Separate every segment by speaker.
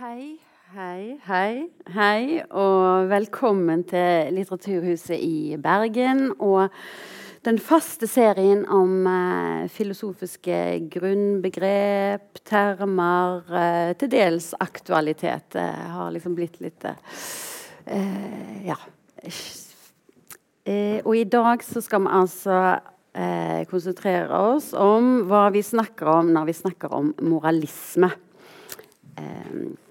Speaker 1: Hei, hei, hei, hei, og velkommen til Litteraturhuset i Bergen. Og den faste serien om eh, filosofiske grunnbegrep, termer, eh, til dels aktualitet. eh, har liksom blitt litt eh, Ja. Eh, og i dag så skal vi altså eh, konsentrere oss om hva vi snakker om når vi snakker om moralisme. Eh,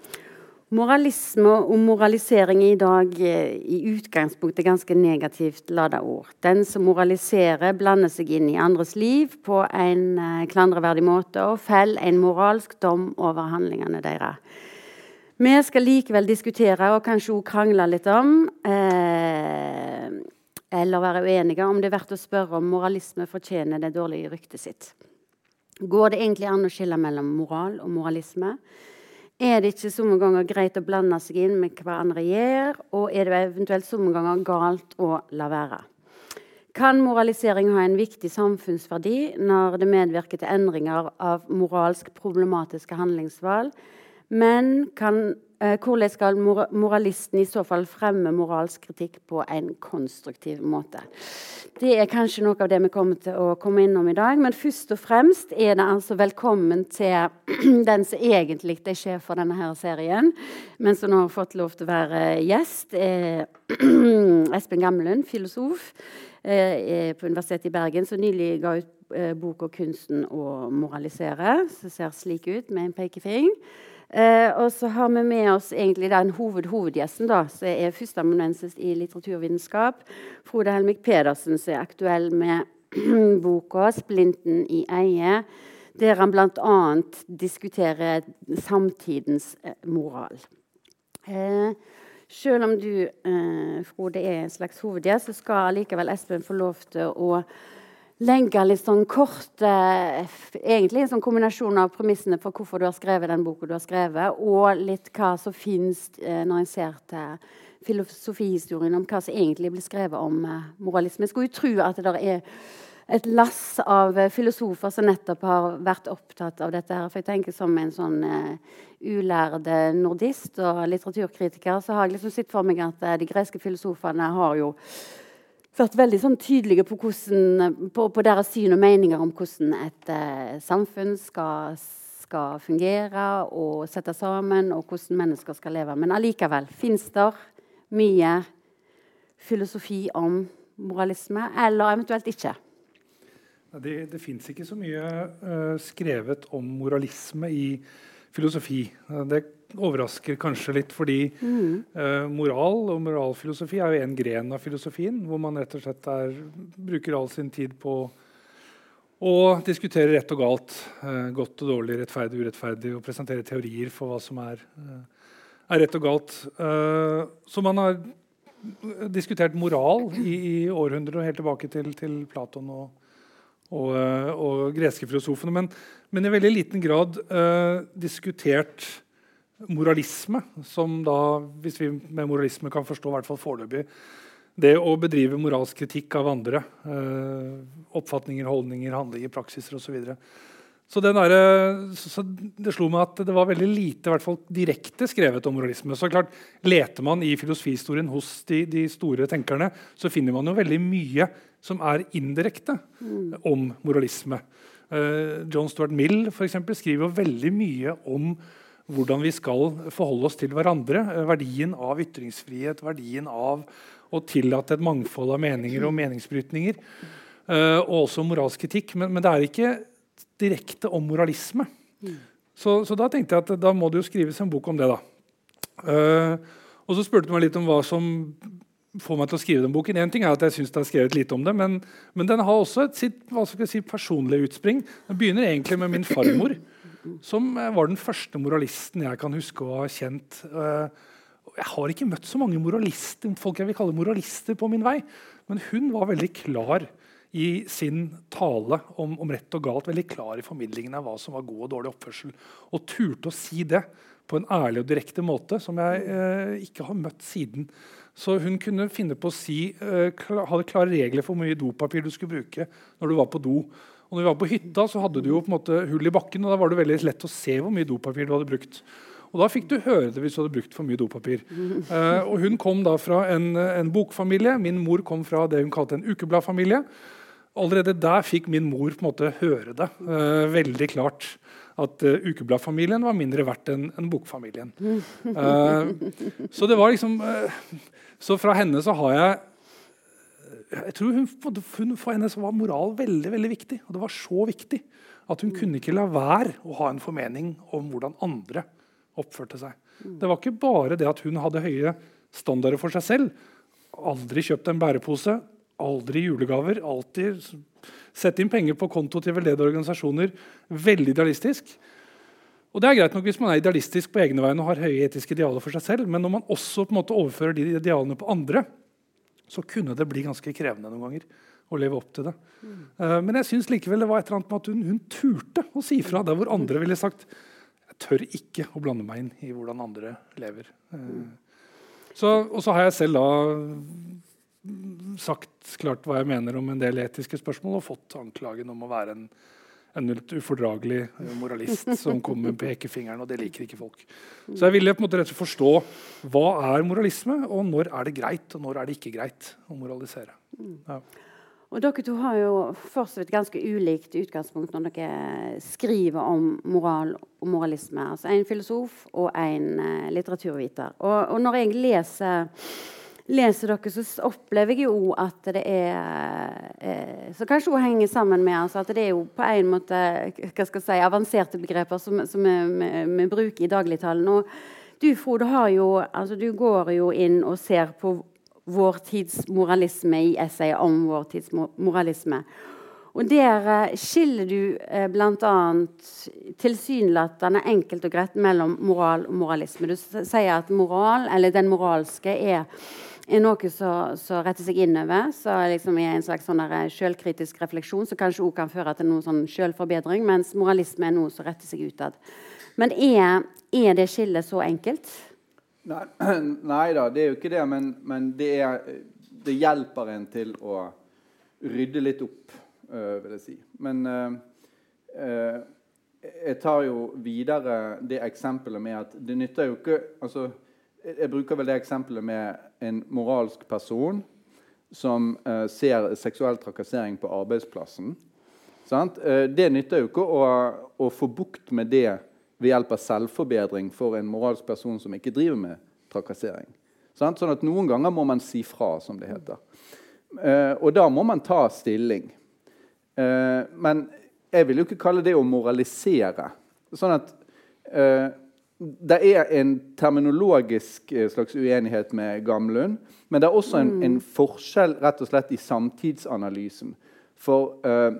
Speaker 1: moralisme og moralisering er i dag eh, i utgangspunktet ganske negativt lada ord. Den som moraliserer, blander seg inn i andres liv på en eh, klandreverdig måte og feller en moralsk dom over handlingene deres. Vi skal likevel diskutere og kanskje òg krangle litt om eh, eller være uenige om det er verdt å spørre om moralisme fortjener det dårlige ryktet sitt. Går det egentlig an å skille mellom moral og moralisme? Er det ikke somme ganger greit å blande seg inn med hva andre gjør? Og er det eventuelt somme ganger galt å la være? Kan moralisering ha en viktig samfunnsverdi når det medvirker til endringer av moralsk problematiske handlingsvalg? Men kan, hvordan skal moralisten i så fall fremme moralsk kritikk på en konstruktiv måte? Det er kanskje noe av det vi kommer til å komme innom i dag. Men først og fremst er det altså velkommen til den som egentlig er sjef for denne her serien, men som nå har fått lov til å være gjest. Eh, Espen Gammelund, filosof eh, på Universitetet i Bergen, som nylig ga ut eh, boka 'Kunsten å moralisere', som ser slik ut, med en pekefing. Eh, og så har vi med oss egentlig den hoved hovedgjesten, da, som er førsteamanuensis i litteraturvitenskap. Frode Helmik Pedersen, som er aktuell med boka 'Splinten i eie', der han bl.a. diskuterer samtidens eh, moral. Eh, selv om du, eh, Frode, er en slags hovedgjest, så skal likevel Espen få lov til å legge litt sånn kort eh, Egentlig en sånn kombinasjon av premissene for hvorfor du har skrevet den boka du har skrevet, og litt hva som fins eh, når en ser til filosofihistorien om hva som egentlig blir skrevet om eh, moralisme. Jeg skulle jo tro at det er et lass av eh, filosofer som nettopp har vært opptatt av dette. her, for jeg tenker Som en sånn uh, ulærd nordist og litteraturkritiker så har jeg liksom sett for meg at uh, de greske filosofene har jo vært veldig sånn tydelige på, hvordan, på, på, deres syn og meninger om hvordan et eh, samfunn skal, skal, fungere og sette sammen, og hvordan mennesker skal leve. Men allikevel fins det mye filosofi om moralisme, eller eventuelt ikke.
Speaker 2: Det, det fins ikke så mye uh, skrevet om moralisme i filosofi. Uh, det overrasker kanskje litt, fordi mm. uh, moral og moralfilosofi er jo en gren av filosofien, hvor man rett og slett er, bruker all sin tid på å diskutere rett og galt, godt og dårlig, rettferdig og urettferdig, og presentere teorier for hva som er, er rett og galt. så man har diskutert moral i, i århundrer, helt tilbake til, til Platon og og, eh, og greske filosofene. Men, men, i veldig liten grad uh, diskutert moralisme, som da, hvis vi med moralisme kan forstå, i hvert fall foreløpig, det å bedrive moralsk kritikk av andre. Uh, oppfatninger, holdninger, handlinger, praksiser osv. Så, videre. Så, der, så, så det slo meg at det var veldig lite hvert fall direkte skrevet om moralisme. Så klart, Leter man i filosofihistorien hos de, de store tenkerne, så finner man jo veldig mye som er indirekte mm. om moralisme. Uh, John Stuart Mill for eksempel, skriver jo veldig mye om hvordan vi skal forholde oss til hverandre. Uh, verdien av ytringsfrihet, verdien av å tillate et mangfold av meninger og meningsbrytninger. Uh, og også moralsk kritikk. Men, men, det er ikke direkte om moralisme. Mm. Så, så, da tenkte jeg at da må det jo skrives en bok om det. da. og så spurte du meg litt om hva som får meg til å skrive den boken. En ting er at jeg synes det er skrevet lite om det, men, men den har også et sitt hva skal jeg si, personlige utspring. Den begynner egentlig med min farmor, som eh, var den første moralisten jeg kan huske å ha kjent. Eh, jeg har ikke møtt så mange moralister, folk jeg vil kalle moralister på min vei, men hun var veldig klar i sin tale om, om rett og galt, veldig klar i formidlingen av hva som var god og dårlig oppførsel. Og turte å si det på en ærlig og direkte måte som jeg eh, ikke har møtt siden. Så hun kunne finne på å si, uh, hadde klare regler for hvor mye dopapir du skulle bruke når du var på do. Og når vi var på hytta, så hadde du jo på en måte hull i bakken, og da var det veldig lett å se hvor mye dopapir du hadde brukt. Og da fikk du høre det hvis du hadde brukt for mye dopapir. Eh, og hun kom da fra en, en, bokfamilie. Min mor kom fra det hun kalte en ukebladfamilie. Allerede der fikk min mor på en måte høre det uh, veldig klart. At uh, ukebladfamilien var mindre verdt enn en bokfamilien. så det var liksom Så fra henne så har jeg jeg tror hun, hun, For henne så var moral veldig veldig viktig. Og det var så viktig at hun kunne ikke la være å ha en formening om hvordan andre oppførte seg. Det var ikke bare det at hun hadde høye standarder for seg selv. Aldri kjøpt en bærepose, aldri julegaver. Alltid sette inn penger på konto til veldedige organisasjoner. Veldig idealistisk. Og det er greit nok hvis man er idealistisk på egne vegne og har høye etiske idealer for seg selv, men når man også på en måte overfører de idealene på andre, så kunne det bli ganske krevende noen ganger å leve opp til det. Mm. Uh, men jeg syns likevel det var et eller annet med at hun, hun turte å si fra der hvor andre ville sagt jeg tør ikke å blande meg inn i hvordan andre lever. Uh, så, og så har jeg selv da sagt klart hva jeg mener om en del etiske spørsmål og fått anklagen om å være en en ufordragelig moralist som kommer med pekefingeren, og det liker ikke folk. Så jeg ville på en måte rett og slett forstå hva er moralisme, og når er det greit og når er det ikke greit å moralisere. Ja.
Speaker 1: Og Dere to har jo for et ganske ulikt utgangspunkt når dere skriver om moral og moralisme. Altså En filosof og en uh, litteraturviter. Og, og når jeg leser leser dere, så opplever jeg jo at det er eh, Så kanskje hun henger sammen med altså, at det er jo på en måte hva skal jeg si, avanserte begreper som, vi, vi, bruker i dagligtalen. Og du, Frode, jo, altså, du går jo inn og ser på vår tids moralisme i essayet om vår tids moralisme. Og der eh, skiller du eh, bl.a. tilsynelatende enkelt og greit mellom moral og moralisme. Du sier at moral, eller den moralske, er er noe som retter seg innover. Så liksom er en slags sånn eh, selvkritisk refleksjon som kanskje også kan føre til noen sånn selvforbedring, mens moralisme er noe som retter seg utad. Men er, er, det skillet så enkelt?
Speaker 3: Nei, nei, da, det er jo ikke det. Men, men det, er, det, hjelper en til å rydde litt opp, øh, vil jeg si. Men øh, jeg tar jo videre det eksempelet med at det nytter jo ikke altså, Jeg bruker vel det eksempelet med en moralsk person som uh, ser seksuell trakassering på arbeidsplassen. Uh, det nytter jo ikke å, å, få bukt med det ved hjelp av selvforbedring for en moralsk person som ikke driver med trakassering. Sant? Sånn at Noen ganger må man si fra, som det heter. Uh, og da må man ta stilling. men jeg vil jo ikke kalle det å moralisere. Sånn at det er en terminologisk eh, slags uenighet med Gamlund. Men det er også en, en forskjell rett og slett i samtidsanalysen. For uh,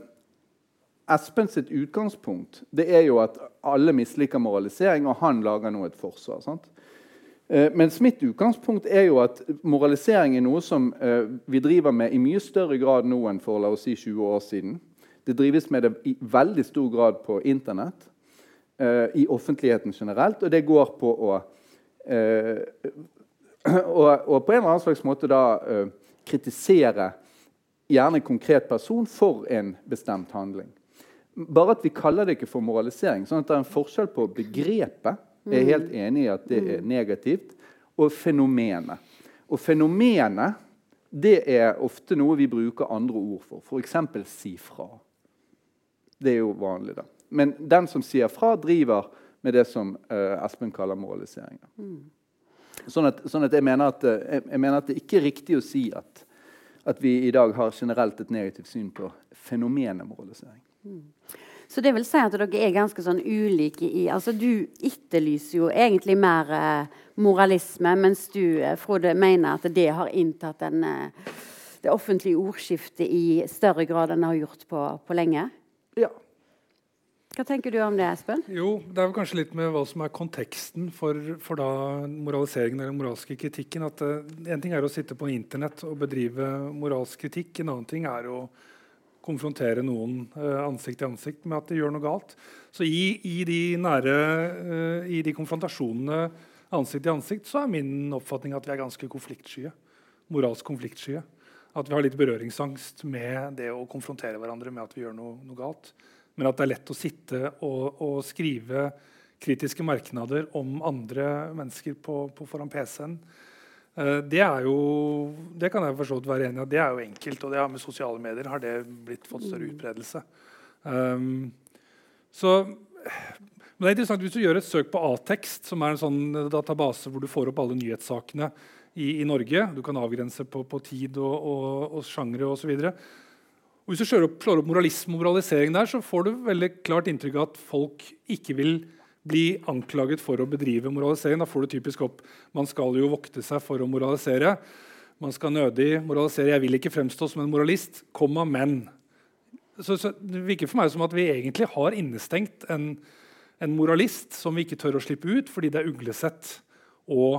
Speaker 3: Espen sitt utgangspunkt det er jo at alle misliker moralisering, og han lager nå et forsvar. sant? Uh, mens mitt utgangspunkt er jo at moralisering er noe som uh, vi driver med i mye større grad nå enn for la oss si 20 år siden. Det drives med det i veldig stor grad på Internett i offentligheten generelt, og det går på å uh, og, og, på en eller annen slags måte da uh, kritisere gjerne en konkret person for en bestemt handling. Bare at vi kaller det ikke for moralisering. sånn at det er en forskjell på begrepet jeg er helt enig i at det er negativt, og fenomenet. Og fenomenet det er ofte noe vi bruker andre ord for. F.eks. si fra. Det er jo vanlig, da. Men den som sier fra, driver med det som uh, Espen kaller moralisering. Mm. Sånn, at, sånn at, jeg, mener at, jeg, jeg, mener at det ikke er riktig å si at, at, vi i dag har generelt et negativt syn på fenomenet moralisering. Mm.
Speaker 1: Så det vil si at dere er ganske sånn ulike i altså Du etterlyser jo egentlig mer eh, moralisme, mens du eh, Frode, mener at det har inntatt en, eh, det offentlige ordskiftet i større grad enn det har gjort på, på lenge?
Speaker 3: Ja,
Speaker 1: hva tenker du om det, Espen?
Speaker 2: Jo, Det er vel kanskje litt med hva som er konteksten for, for da moraliseringen eller moralske kritikken. at uh, En ting er å sitte på Internett og bedrive moralsk kritikk. En annen ting er å konfrontere noen uh, ansikt til ansikt med at de gjør noe galt. Så i, i de nære uh, i de konfrontasjonene ansikt til ansikt så er min oppfatning at vi er ganske konfliktskye. Moralsk konfliktskye. At vi har litt berøringsangst med det å konfrontere hverandre med at vi gjør noe, noe galt. Men at det er lett å sitte og, og skrive kritiske merknader om andre mennesker på, på foran PC-en. Uh, det er jo Det kan jeg for være enig i. Det er jo enkelt. Og det har med sosiale medier har det blitt fått større mm. utbredelse. Um, så men det er interessant Hvis du gjør et søk på A-tekst, som er en sånn database hvor du får opp alle nyhetssakene i, i Norge Du kan avgrense på, på tid og, og, og sjangre osv. Hvis du slår opp, moralisme og moralisering der, så får du veldig klart inntrykk av at folk ikke vil bli anklaget for å bedrive moralisering. Da får du typisk opp man skal jo vokte seg for å moralisere. Man skal nødig moralisere. Jeg vil ikke fremstå som en moralist, komma, men. Så, så, Det virker for meg som at vi egentlig har innestengt en, en moralist som vi ikke tør å slippe ut fordi det er uglesett å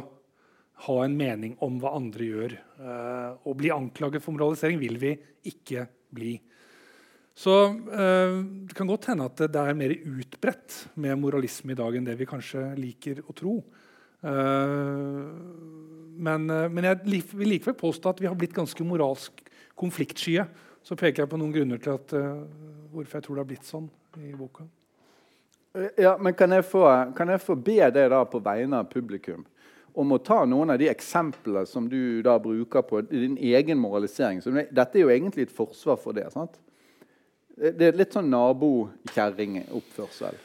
Speaker 2: ha en mening om hva andre gjør. Uh, å bli anklaget for moralisering vil vi ikke bli. Så eh, det kan godt hende at det, er mer utbredt med moralisme i dag enn det vi kanskje liker å tro. Eh, men, men, jeg vil likevel påstå at vi har blitt ganske moralsk konfliktskye. Så peker jeg på noen grunner til at, hvorfor jeg tror det har blitt sånn i boka.
Speaker 3: Ja, men kan jeg, få, kan jeg få be deg da på vegne av publikum om å ta noen av de eksemplene som du da bruker på din egen moralisering? dette er jo egentlig et forsvar for det. sant? Det er litt sånn nabokjerringoppførsel.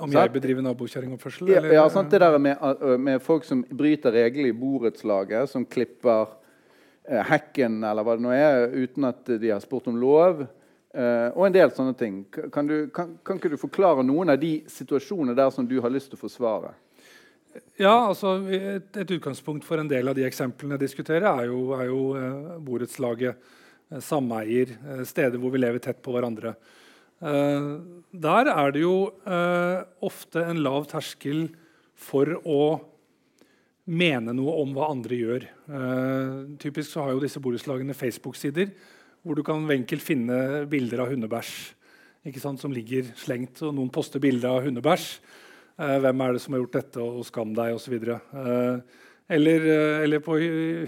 Speaker 2: Om jeg bedriver nabokjerringoppførsel?
Speaker 3: Ja, ja sant, det der med, med, folk som bryter reglene i borettslaget, som klipper eh, hekken eller hva det nå er, uten at de har spurt om lov. Uh, og en del sånne ting. Kan, du, kan, kan, ikke du forklare noen av de situasjonene der som du har lyst til å forsvare?
Speaker 2: Ja, altså et, et, utgangspunkt for en del av de eksemplene jeg diskuterer, er jo, er jo eh, borettslaget, eh, sameier, eh, steder hvor vi lever tett på hverandre. der er det jo ofte en lav terskel for å mene noe om hva andre gjør. typisk så har jo disse borettslagene Facebook-sider hvor du kan enkelt finne bilder av hundebæsj som ligger slengt. og Noen poster bilder av hundebæsj. Eh, hvem er det som har gjort dette, og skam deg, osv. Eh, eller, eh, eller på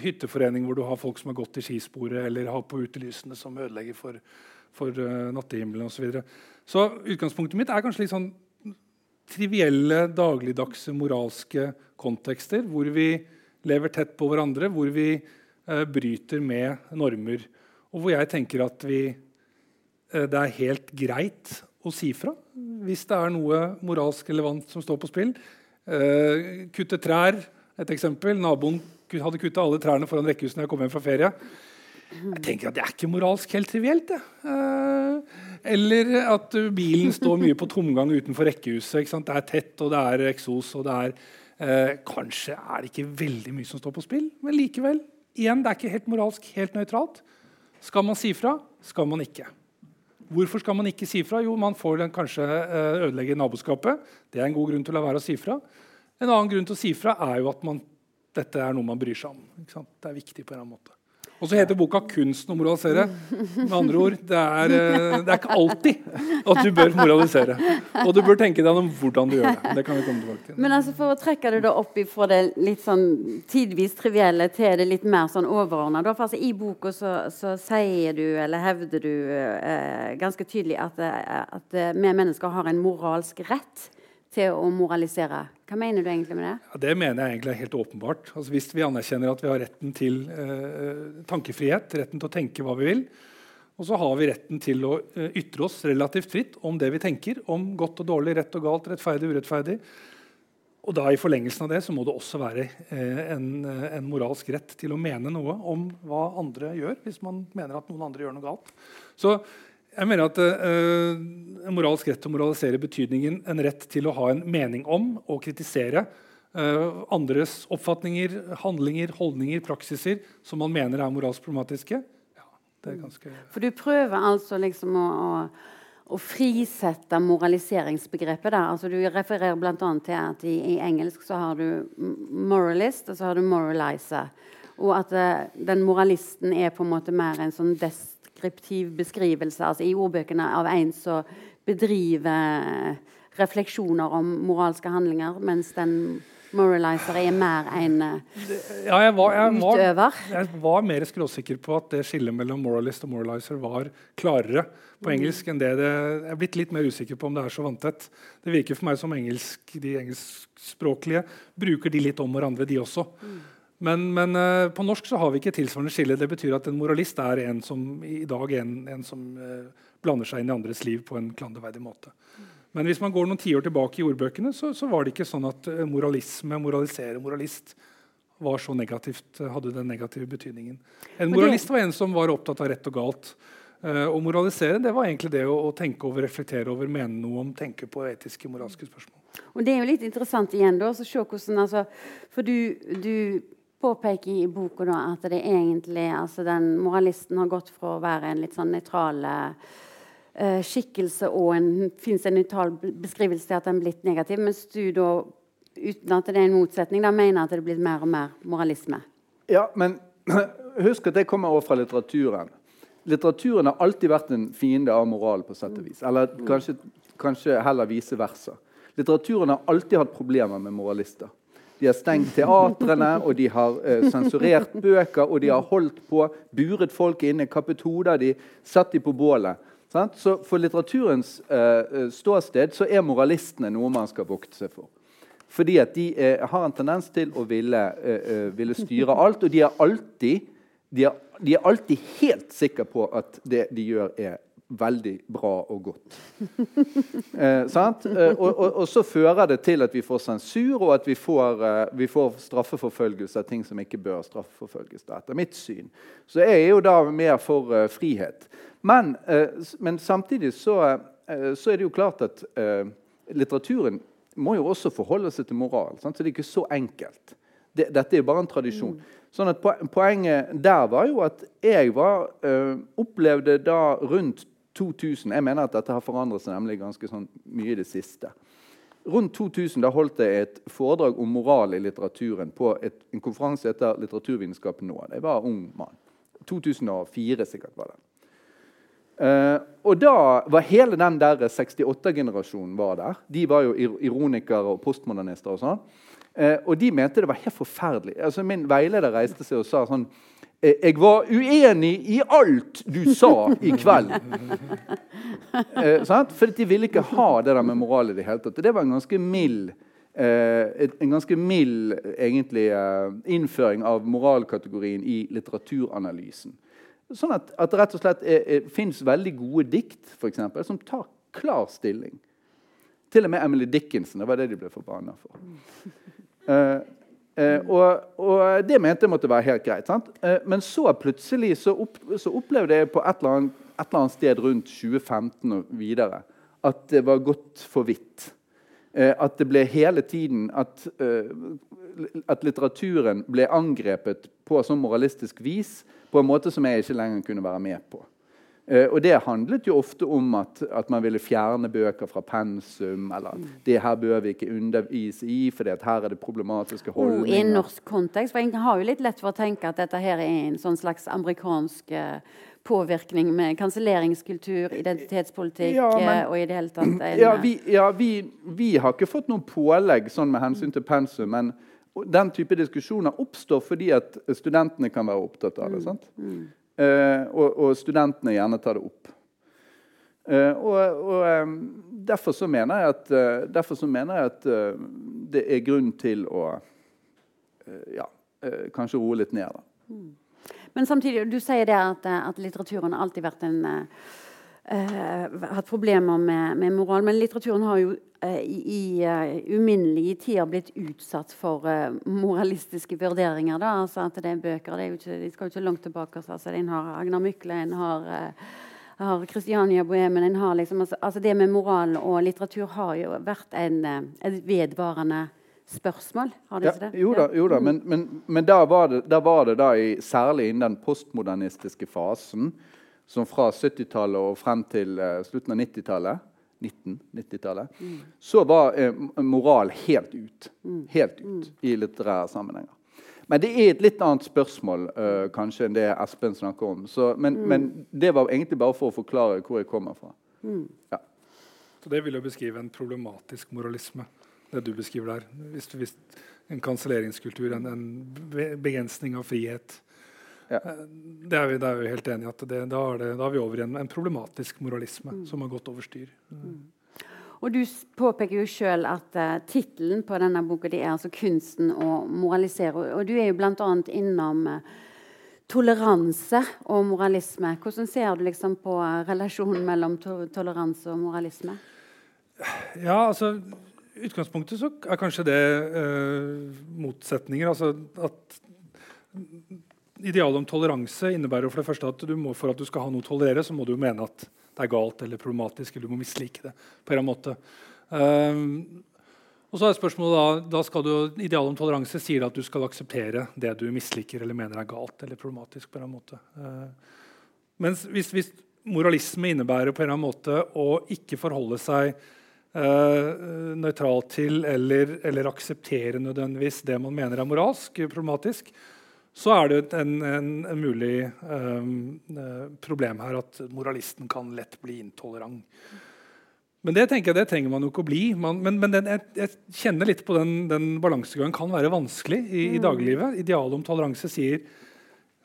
Speaker 2: hytteforening hvor du har folk som har gått i skisporet, eller har på utelysene som ødelegger for, for nattehimmelen osv. Så, videre. så utgangspunktet mitt er kanskje litt sånn trivielle, dagligdagse moralske kontekster hvor vi lever tett på hverandre, hvor vi eh, bryter med normer og hvor jeg tenker at vi, eh, det er helt greit å si fra hvis det er noe moralsk relevant som står på spill. Uh, kutte trær, et eksempel. Naboen hadde kutta alle trærne foran rekkehusene jeg kom hjem fra ferie. Jeg tenker at Det er ikke moralsk helt trivielt. Uh, eller at bilen står mye på tomgang utenfor rekkehuset. Det er tett, og det er eksos. og det er, eh, Kanskje er det ikke veldig mye som står på spill, men likevel. Igjen, det er ikke helt moralsk helt nøytralt. Skal man si fra? Skal man ikke? Hvorfor skal man ikke si fra? Jo, man får kanskje eh, ødelegge naboskapet. Det er en god grunn til å la være å si fra. En annen grunn til å si fra er jo at man, dette er noe man bryr seg om. Det er viktig på en eller annen måte. Og så heter boka 'Kunsten å moralisere'. Med andre ord, det er, eh, det er, ikke alltid at du bør moralisere. Og du bør tenke deg om hvordan du gjør det. Det kan vi komme tilbake til.
Speaker 1: Men altså for å trekke det da opp fra det litt sånn tidvis trivielle til det litt mer sånn overordna altså, I boka så, så, sier du, eller hevder du, eh, ganske tydelig at, eh, at vi mennesker har en moralsk rett til å moralisere. Hva mener du egentlig med det?
Speaker 2: Ja, det mener jeg egentlig er helt åpenbart. Altså, hvis vi anerkjenner at vi har retten til eh, tankefrihet, retten til å tenke hva vi vil, og så har vi retten til å eh, ytre oss relativt fritt om det vi tenker, om godt og dårlig, rett og galt, rettferdig og urettferdig. Og da I forlengelsen av det så må det også være eh, en, eh, en, moralsk rett til å mene noe om hva andre gjør, hvis man mener at noen andre gjør noe galt. Så jeg mener at uh, En moralsk rett til å moralisere betydningen en rett til å ha en mening om og kritisere uh, andres oppfatninger, handlinger, holdninger, praksiser som man mener er moralsk problematiske. Ganske...
Speaker 1: For du prøver altså liksom å, å, å frisette moraliseringsbegrepet. Der. Altså, du refererer bl.a. til at i, i, engelsk så har du 'moralist' og så har du 'moralizer'. Og at uh, den moralisten er på en måte mer en sånn dest deskriptiv beskrivelse altså i ordbøkene av en som bedriver refleksjoner om moralske handlinger, mens den moralizer er mer en uh,
Speaker 2: ja, jeg var, jeg var,
Speaker 1: utøver.
Speaker 2: Jeg var mer skråsikker på at det skillet mellom moralist og moralizer var klarere på engelsk enn det det Jeg er blitt litt mer usikker på om det er så vanntett. Det virker for meg som engelsk, de engelskspråklige bruker de litt om hverandre, de også. Mm. Men, men uh, på norsk så har vi ikke tilsvarende skille. Det betyr at en moralist er en som i dag en, en som uh, blander seg inn i andres liv på en klanderverdig måte. Men hvis man går noen tiår tilbake i ordbøkene, så, så, var det ikke sånn at uh, moralisme, moralisere, moralist var så negativt, hadde den negative betydningen. En moralist var en som var opptatt av rett og galt. Å moralisere det var egentlig det å, å, tenke over, reflektere over, mene noe om, tenke på etiske, moralske spørsmål.
Speaker 1: Og Det er jo litt interessant igjen da, å se hvordan, altså, For du, du påpeker i boka da, at det egentlig altså den moralisten har gått fra å være en litt sånn nøytral uh, skikkelse og en, fins en nøytral beskrivelse til at den er blitt negativ, mens du da, uten at det er en motsetning, da mener at det blir mer og mer moralisme.
Speaker 3: Ja, men husk at det kommer også fra litteraturen. Litteraturen har alltid vært en fiende av moral, på sett og vis. Eller kanskje, kanskje heller vice versa. Litteraturen har alltid hatt problemer med moralister. De har stengt teatrene, og de har eh, sensurert bøker, og de har holdt på, buret folk inne, kappet hoder de, satt de på bålet. Sant? Så For litteraturens eh, ståsted så er moralistene noe man skal vokte seg for. Fordi at de eh, har en tendens til å ville, ville styre alt, og de er alltid de er, de er alltid helt sikre på at det de gjør, er veldig bra og godt. Eh, eh, og, og, og, så fører det til at vi får sensur, og at vi får, eh, vi får straffeforfølgelse av ting som ikke bør straffeforfølges. etter mitt syn. Så jeg er jo da mer for uh, frihet. Men, uh, men samtidig så, uh, så, er det jo klart at litteraturen må jo også forholde seg til moral. Sant? Så det er ikke så enkelt. Det, dette er jo bare en tradisjon. Mm. Sånn at Poenget der var jo at jeg var, opplevde da rundt 2000 Jeg mener at dette har forandret seg nemlig ganske sånn mye i det siste. Rundt 2000 da holdt jeg et foredrag om moral i litteraturen på et, en konferanse etter Litteraturvitenskap nå. Jeg var ung mann. 2004 sikkert var det. Uh, og da var hele den der 68-generasjonen var der. De var jo ironikere og postmodernister. og sånn. Uh, og de mente det var helt forferdelig. Altså, min veileder reiste seg og sa sånn jeg var uenig i alt du sa i kveld. eh, For de ville ikke ha det der med moral i det hele tatt. Det var en ganske mild eh, en ganske mild egentlig, eh, innføring av moralkategorien i litteraturanalysen. Sånn at, at det rett og slett fins veldig gode dikt for eksempel, som tar klar stilling. Til og med Emily Dickinson. Det var det de ble forbanna for. Eh, og, og, det mente jeg måtte være helt greit. Eh, men så plutselig så, opp, så, opplevde jeg på et eller, annet, et eller, annet, sted rundt 2015 og videre at det var gått for vidt. Eh, at det ble hele tiden at, at litteraturen ble angrepet på sånn moralistisk vis på en måte som jeg ikke lenger kunne være med på. Uh, og Det handlet jo ofte om at, at, man ville fjerne bøker fra pensum. Eller at det her bør vi ikke undervise i, for her er det problematiske holdninger.
Speaker 1: Oh, I en norsk kontekst. for En har jo litt lett for å tenke at dette her er en sånn slags amerikansk uh, påvirkning med kanselleringskultur, identitetspolitikk ja, men, uh, og i det hele tatt
Speaker 3: en, Ja, vi, ja vi, vi, har ikke fått noen pålegg sånn med hensyn til pensum. men den type diskusjoner oppstår fordi at studentene kan være opptatt av det. Mm, sant? Mm. Eh, og, og, studentene gjerne tar det opp. Eh, og, og derfor, så mener jeg at, eh, derfor så mener jeg at det er grunn til å ja, kanskje roe litt ned. Da.
Speaker 1: Men samtidig, du sier det at, at litteraturen har alltid vært en hatt problemer med, med, moral. Men litteraturen har jo uh, i uh, uminnelige tider blitt utsatt for moralistiske vurderinger. Da. Altså at det er bøker det er ikke, De skal jo ikke langt tilbake. Altså, en har Agnar Mykle, en har har Kristiania Bohemen en har liksom, altså, altså, Det med moral og litteratur har jo vært en, et vedvarende spørsmål. Har det
Speaker 3: ikke det? jo da, jo da. men, men, men da, var det, da var det da i, særlig innen den postmodernistiske fasen som fra 70-tallet og frem til uh, slutten av 90-tallet 1990-tallet, mm. så var eh, moral helt ut. Mm. Helt ut mm. i litterære sammenhenger. Men det er et litt annet spørsmål uh, kanskje enn det Espen snakker om. Så, men, mm. men, det var egentlig bare for å forklare hvor jeg kommer fra. Mm. Ja.
Speaker 2: Så det vil jo beskrive en problematisk moralisme, det du beskriver der. Hvis, hvis en kanselleringskultur, en, en begrensning av frihet. Ja. Eh, det, er vi, det, er vi, helt enige i. at det, da, er det, da, er vi over i en, en problematisk moralisme mm. som har gått over styr. Mm.
Speaker 1: Og Du påpeker jo sjøl at uh, tittelen på denne boka det er altså 'Kunsten å moralisere'. Og Du er jo bl.a. innom uh, toleranse og moralisme. Hvordan ser du liksom på relasjonen mellom to toleranse og moralisme?
Speaker 2: Ja, altså utgangspunktet så er kanskje det uh, motsetninger. Altså at Idealet om toleranse innebærer for det første at du må, for at du skal ha noe å tolerere, så må du mene at det er galt eller problematisk, eller du må mislike det. på en måte. Um, og så er spørsmålet da, da skal du, Idealet om toleranse sier at du skal akseptere det du misliker eller mener er galt eller problematisk. på en måte. Uh, mens hvis, hvis, moralisme innebærer på en eller annen måte å ikke forholde seg uh, nøytralt til eller, eller akseptere nødvendigvis det man mener er moralsk problematisk, så er det en, en, en mulig um, problem her at moralisten kan lett bli intolerant. Men det tenker jeg, det trenger man jo ikke å bli. Man, men, men den, jeg, jeg, kjenner litt på den, den balansegangen kan være vanskelig i, i mm. dagliglivet. Idealet om toleranse sier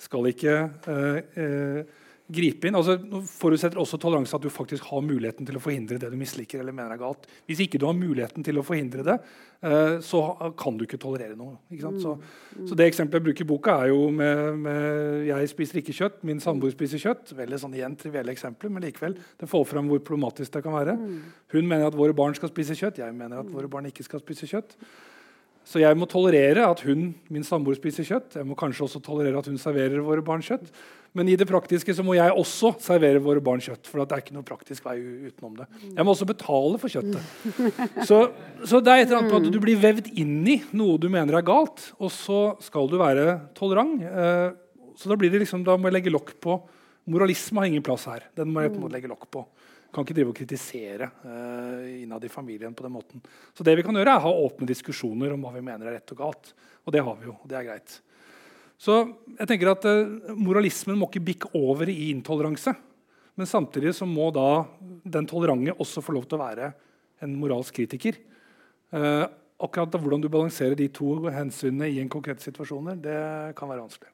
Speaker 2: skal ikke uh, uh, gripe inn. Altså, forutsetter også toleranse at du faktisk har muligheten til å forhindre det du misliker. eller mener er galt. Hvis ikke du har muligheten til å forhindre det, uh, så kan du ikke tolerere noe. Ikke så, mm. så, Det eksempelet jeg bruker i boka, er jo med, med, jeg spiser ikke kjøtt, min samboer spiser kjøtt. Veldig sånn igjen trivielle eksempler, men likevel, det får fram hvor problematisk det kan være. Mm. Hun mener at våre barn skal spise kjøtt, jeg mener at våre barn ikke skal spise kjøtt. Så jeg må tolerere at hun min samboer spiser kjøtt. Jeg må kanskje også tolerere at hun serverer våre barn kjøtt. Men i det praktiske så må jeg også servere våre barn kjøtt. for det er ikke noe praktisk vei utenom det. Jeg må også betale for kjøttet. Så, så det er et eller annet på at du blir vevd inn i noe du mener er galt, og så skal du være tolerant. Eh, så da, blir det liksom, da må jeg legge lokk på Moralisme har ingen plass her. Den må jeg på en måte legge lokk på kan ikke drive og kritisere uh, innad i familien. på den måten. Så det vi kan gjøre, er å ha åpne diskusjoner om hva vi mener er rett og galt. Og det har vi jo. og det er greit. Så jeg tenker at uh, Moralismen må ikke bikke over i intoleranse. Men samtidig så må da den tolerante også få lov til å være en moralsk kritiker. Uh, akkurat Hvordan du balanserer de to hensynene i en konkret situasjon, det kan være vanskelig.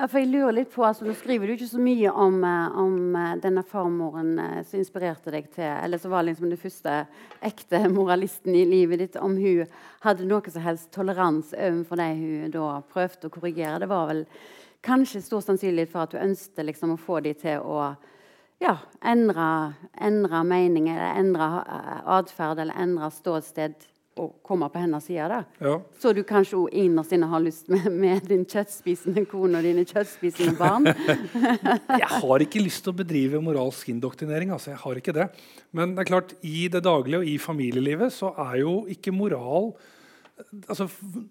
Speaker 1: Ja, for jeg lurer litt på, altså, Nå skriver du ikke så mye om, eh, om eh, denne farmoren eh, som inspirerte deg til Eller som var liksom den første ekte moralisten i livet ditt. Om hun hadde noe som helst toleranse overfor det hun da prøvde å korrigere. Det var vel kanskje stor sannsynlighet for at du ønsket liksom, å få dem til å ja, endre, endre mening eller endre atferd eller endre ståsted å komme på hennes side. Ja. Så du kanskje òg innerst inne har lyst med, med din kjøttspisende kone og dine kjøttspisende barn?
Speaker 2: jeg har ikke lyst til å bedrive moralsk indoktrinering. Altså, jeg har ikke det. Men det er klart, i det daglige og i familielivet så er jo ikke moral altså,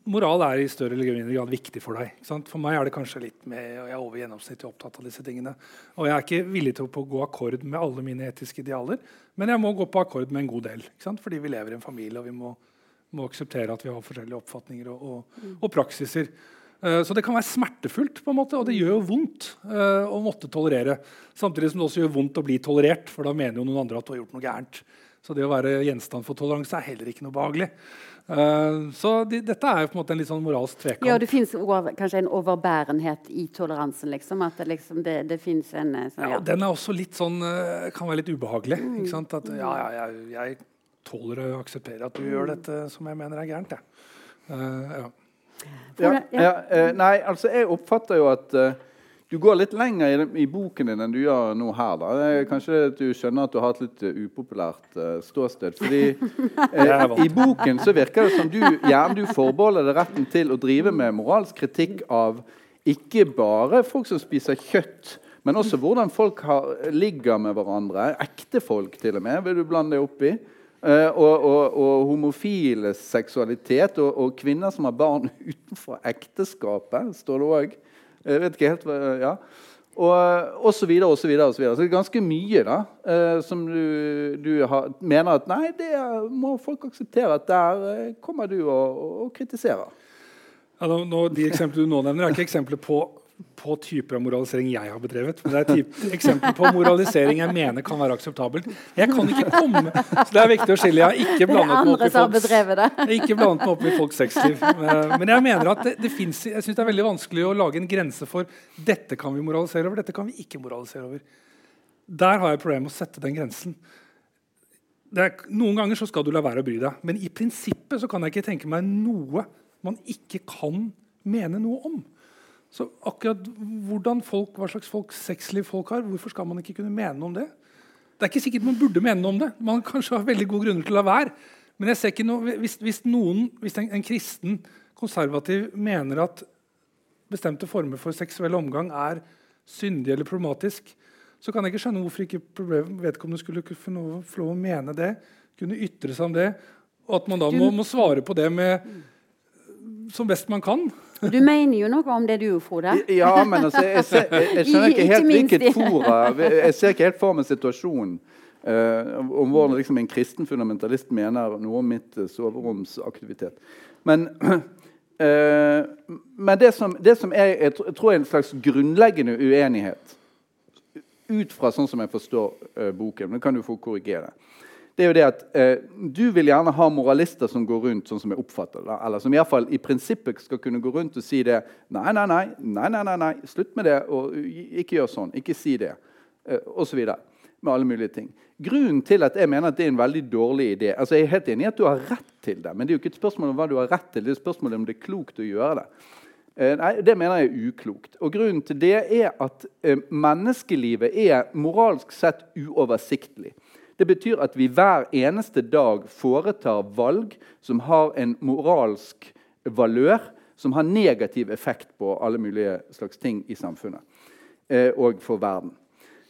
Speaker 2: Moral er i større eller mindre grad viktig for deg. For meg er det kanskje litt med, og jeg er over gjennomsnittlig opptatt av disse tingene. Og jeg er ikke villig til å gå akkord med alle mine etiske idealer, men jeg må gå på akkord med en god del. Fordi vi lever i en familie, og vi må må akseptere at vi har forskjellige oppfatninger og, og, mm. og praksiser. Uh, så det kan være smertefullt, på en måte, og det gjør jo vondt uh, å måtte tolerere. Samtidig som det også gjør vondt å bli tolerert, for da mener jo noen andre at du har gjort noe gærent. Så det å være gjenstand for toleranse er heller ikke noe behagelig. Uh, så de, dette er jo på en måte en litt sånn moralsk tvekamp.
Speaker 1: Ja, det fins kanskje en overbærenhet i toleransen? liksom, At det, liksom, det, det fins en
Speaker 2: sånn, ja. ja. Den er også litt sånn, kan være litt ubehagelig. Mm. ikke sant? At ja, ja, jeg, jeg tåler å akseptere at du gjør dette som jeg mener er gærent. Uh, ja.
Speaker 3: Ja, ja, uh, nei, altså jeg oppfatter jo at uh, du går litt lenger i, i, boken din enn du gjør nå her. da. Kanskje at du skjønner at du har et litt upopulært ståsted. fordi I boken så virker det som du gjerne du forbeholder deg retten til å drive med moralsk kritikk av ikke bare folk som spiser kjøtt, men også hvordan folk har, ligger med hverandre. Ekte folk, til og med, vil du blande deg opp i. Uh, og, og, og, homofile seksualitet og, og, kvinner som har barn utenfor ekteskapet, står det òg. Jeg vet ikke helt hva ja. Og, og så videre og så videre. Og så, videre. så det er ganske mye da, uh, som du, du har, mener at nei, det må folk akseptere. At der uh, kommer du og, kritiserer.
Speaker 2: Ja, nå, de eksemplene du nå nevner, er ikke eksempler på på typer av moralisering jeg har bedrevet. Men det er et eksempel på moralisering jeg mener kan være akseptabelt. Jeg kan ikke komme Så det er viktig å skille. Jeg har ikke blandet meg opp i folks, ikke blandet meg opp i folks sexliv. Men jeg mener at det, det finnes, jeg synes det er veldig vanskelig å lage en grense for dette kan vi moralisere over, dette kan vi ikke moralisere over. Der har jeg problemer med å sette den grensen. Er, noen ganger så skal du la være å bry deg, men i prinsippet så kan jeg ikke tenke meg noe man ikke kan mene noe om. Så akkurat hvordan folk, Hva slags folk, sexliv folk har, hvorfor skal man ikke kunne mene noe om det? Det er ikke sikkert man burde mene noe om det. Man kanskje har veldig gode grunner til å la være. Men jeg ser ikke noe, hvis, hvis, noen, hvis en, en, kristen konservativ mener at bestemte former for seksuell omgang er syndig eller problematisk, så kan jeg ikke skjønne hvorfor ikke vedkommende skulle få lov å mene det, kunne ytre seg om det, og at man da må, må svare på det med som best man kan.
Speaker 1: Du mener jo noe om det du, Frode?
Speaker 3: Ja, men altså, jeg, ser, jeg, jeg, skjønner ikke helt hvilket fora Jeg ser ikke helt for meg situasjonen. Uh, om hvordan liksom, en kristen fundamentalist mener noe om mitt uh, soveromsaktivitet. Men, uh, men det, som, det som er, jeg, tror er en slags grunnleggende uenighet, ut fra sånn som jeg forstår boken Men det kan du få korrigere det er jo det at eh, Du vil gjerne ha moralister som går rundt sånn som jeg oppfatter det. Eller som i, fall, i prinsippet skal kunne gå rundt og si det. Nei, nei, nei, nei, nei, nei, nei. slutt med det. og Ikke gjør sånn. Ikke si det. Eh, videre. Med alle mulige ting. Grunnen til at jeg mener at det er en veldig dårlig idé altså Jeg er helt enig i at du har rett til det, men det er jo ikke et spørsmål om hva du har rett til. det er et spørsmål om det er klokt å gjøre det. Eh, nei, Det mener jeg er uklokt. Og Grunnen til det er at eh, menneskelivet er moralsk sett uoversiktlig. Det betyr at vi hver eneste dag foretar valg som har en moralsk valør, som har negativ effekt på alle mulige slags ting i samfunnet eh, og for verden.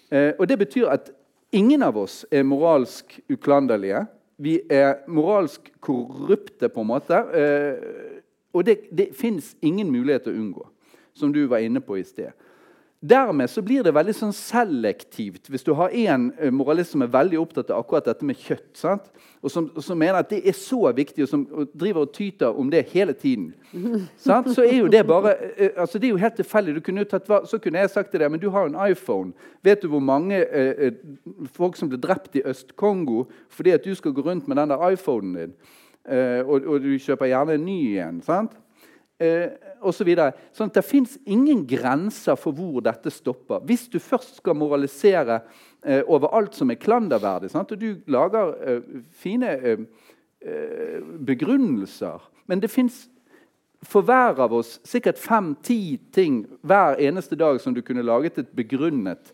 Speaker 3: Eh, og Det betyr at ingen av oss er moralsk uklanderlige. Vi er moralsk korrupte, på en måte. Eh, og det, det fins ingen mulighet til å unngå, som du var inne på i sted. Dermed så blir det veldig sånn selektivt hvis du har en eh, moralist som er veldig opptatt av akkurat dette med kjøtt, sant? og som, som, mener at det er så viktig, og som og driver og tyter om det hele tiden, sant? så er jo det bare eh, altså det er jo helt tilfeldig. Så kunne jeg sagt til deg men du har en iPhone. Vet du hvor mange eh, eh folk som ble drept i Øst-Kongo fordi at du skal gå rundt med den der iPhonen din? Eh, og, og, du kjøper gjerne en ny en. sant? Eh, så Så sånn at det fins ingen grenser for hvor dette stopper. Hvis du først skal moralisere eh, over alt som er klanderverdig, sant? og du lager eh, fine begrunnelser Men det fins for hver av oss sikkert fem-ti ting hver eneste dag som du kunne laget et begrunnet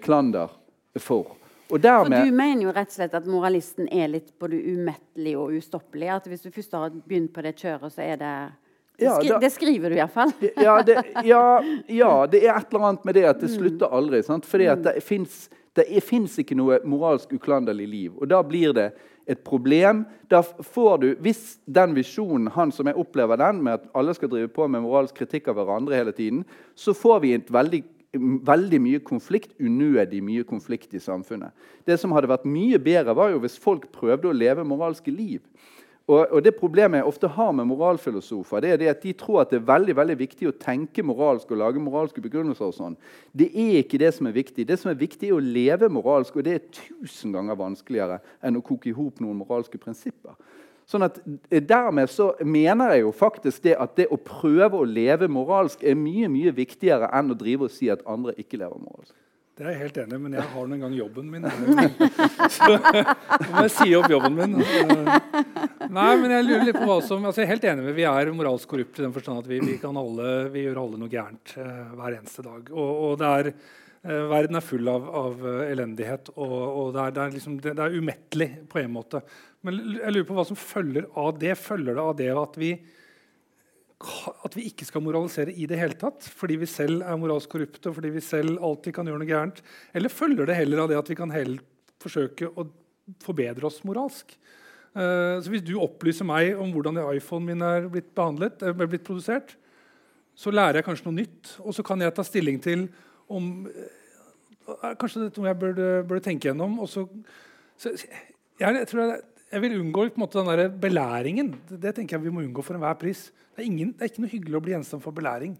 Speaker 3: klander for.
Speaker 1: Dermed, for Du mener jo rett og slett at moralisten er litt både umettelig og ustoppelig? At Hvis du først har begynt på det kjøret, så er det ja, det, det skriver du iallfall.
Speaker 3: ja, det, ja, ja, det er et eller annet med det at det mm. slutter aldri. Sant? Fordi at det fins ikke noe moralsk uklanderlig liv. Og da blir det et problem. Da får du, Hvis den visjonen, han som jeg opplever den, med at alle skal drive på med moralsk kritikk av hverandre hele tiden, så får vi et veldig veldig mye konflikt, unødig mye konflikt i samfunnet. Det som hadde vært mye bedre, var jo hvis folk prøvde å leve moralske liv. Og, og, Det problemet jeg ofte har med moralfilosofer, det er det at de tror at det er veldig veldig viktig å tenke moralsk og lage moralske begrunnelser. og sånn. Det er ikke det som er viktig. Det som er viktig, er å leve moralsk. Og det er tusen ganger vanskeligere enn å koke i hop noen moralske prinsipper. Sånn at eh, Dermed så mener jeg jo faktisk det at det å prøve å leve moralsk er mye mye viktigere enn å drive og si at andre ikke lever moralsk.
Speaker 2: Det er jeg helt enig i, men jeg har nå engang jobben min. Så må jeg si opp jobben min. Nei, men Jeg lurer litt på hva som, altså jeg er helt enig med Vi er moralsk korrupte i den forstand at vi, vi, alle, vi, gjør alle noe gærent uh, hver eneste dag. Og, og er, uh, Verden er full av, av uh, elendighet, og, og det, er, det, er liksom, det, det, er, umettelig på en måte. Men jeg lurer på hva som følger av det. Følger det av det at vi at vi ikke skal moralisere i det hele tatt fordi vi selv er moralsk korrupte og fordi vi selv alltid kan gjøre noe gærent? Eller følger det heller av det at vi kan heller forsøke å forbedre oss moralsk? Uh, så Hvis du opplyser meg om hvordan iPhonen min er blitt, behandlet, er blitt produsert, så lærer jeg kanskje noe nytt, og så kan jeg ta stilling til om uh, Kanskje dette er noe jeg burde, burde tenke gjennom. Så, så jeg, jeg, tror jeg, jeg vil unngå måte, den der belæringen. Det tenker jeg vi må unngå for enhver pris. Det er, ingen, det er, ikke noe hyggelig å bli gjenstand for belæring.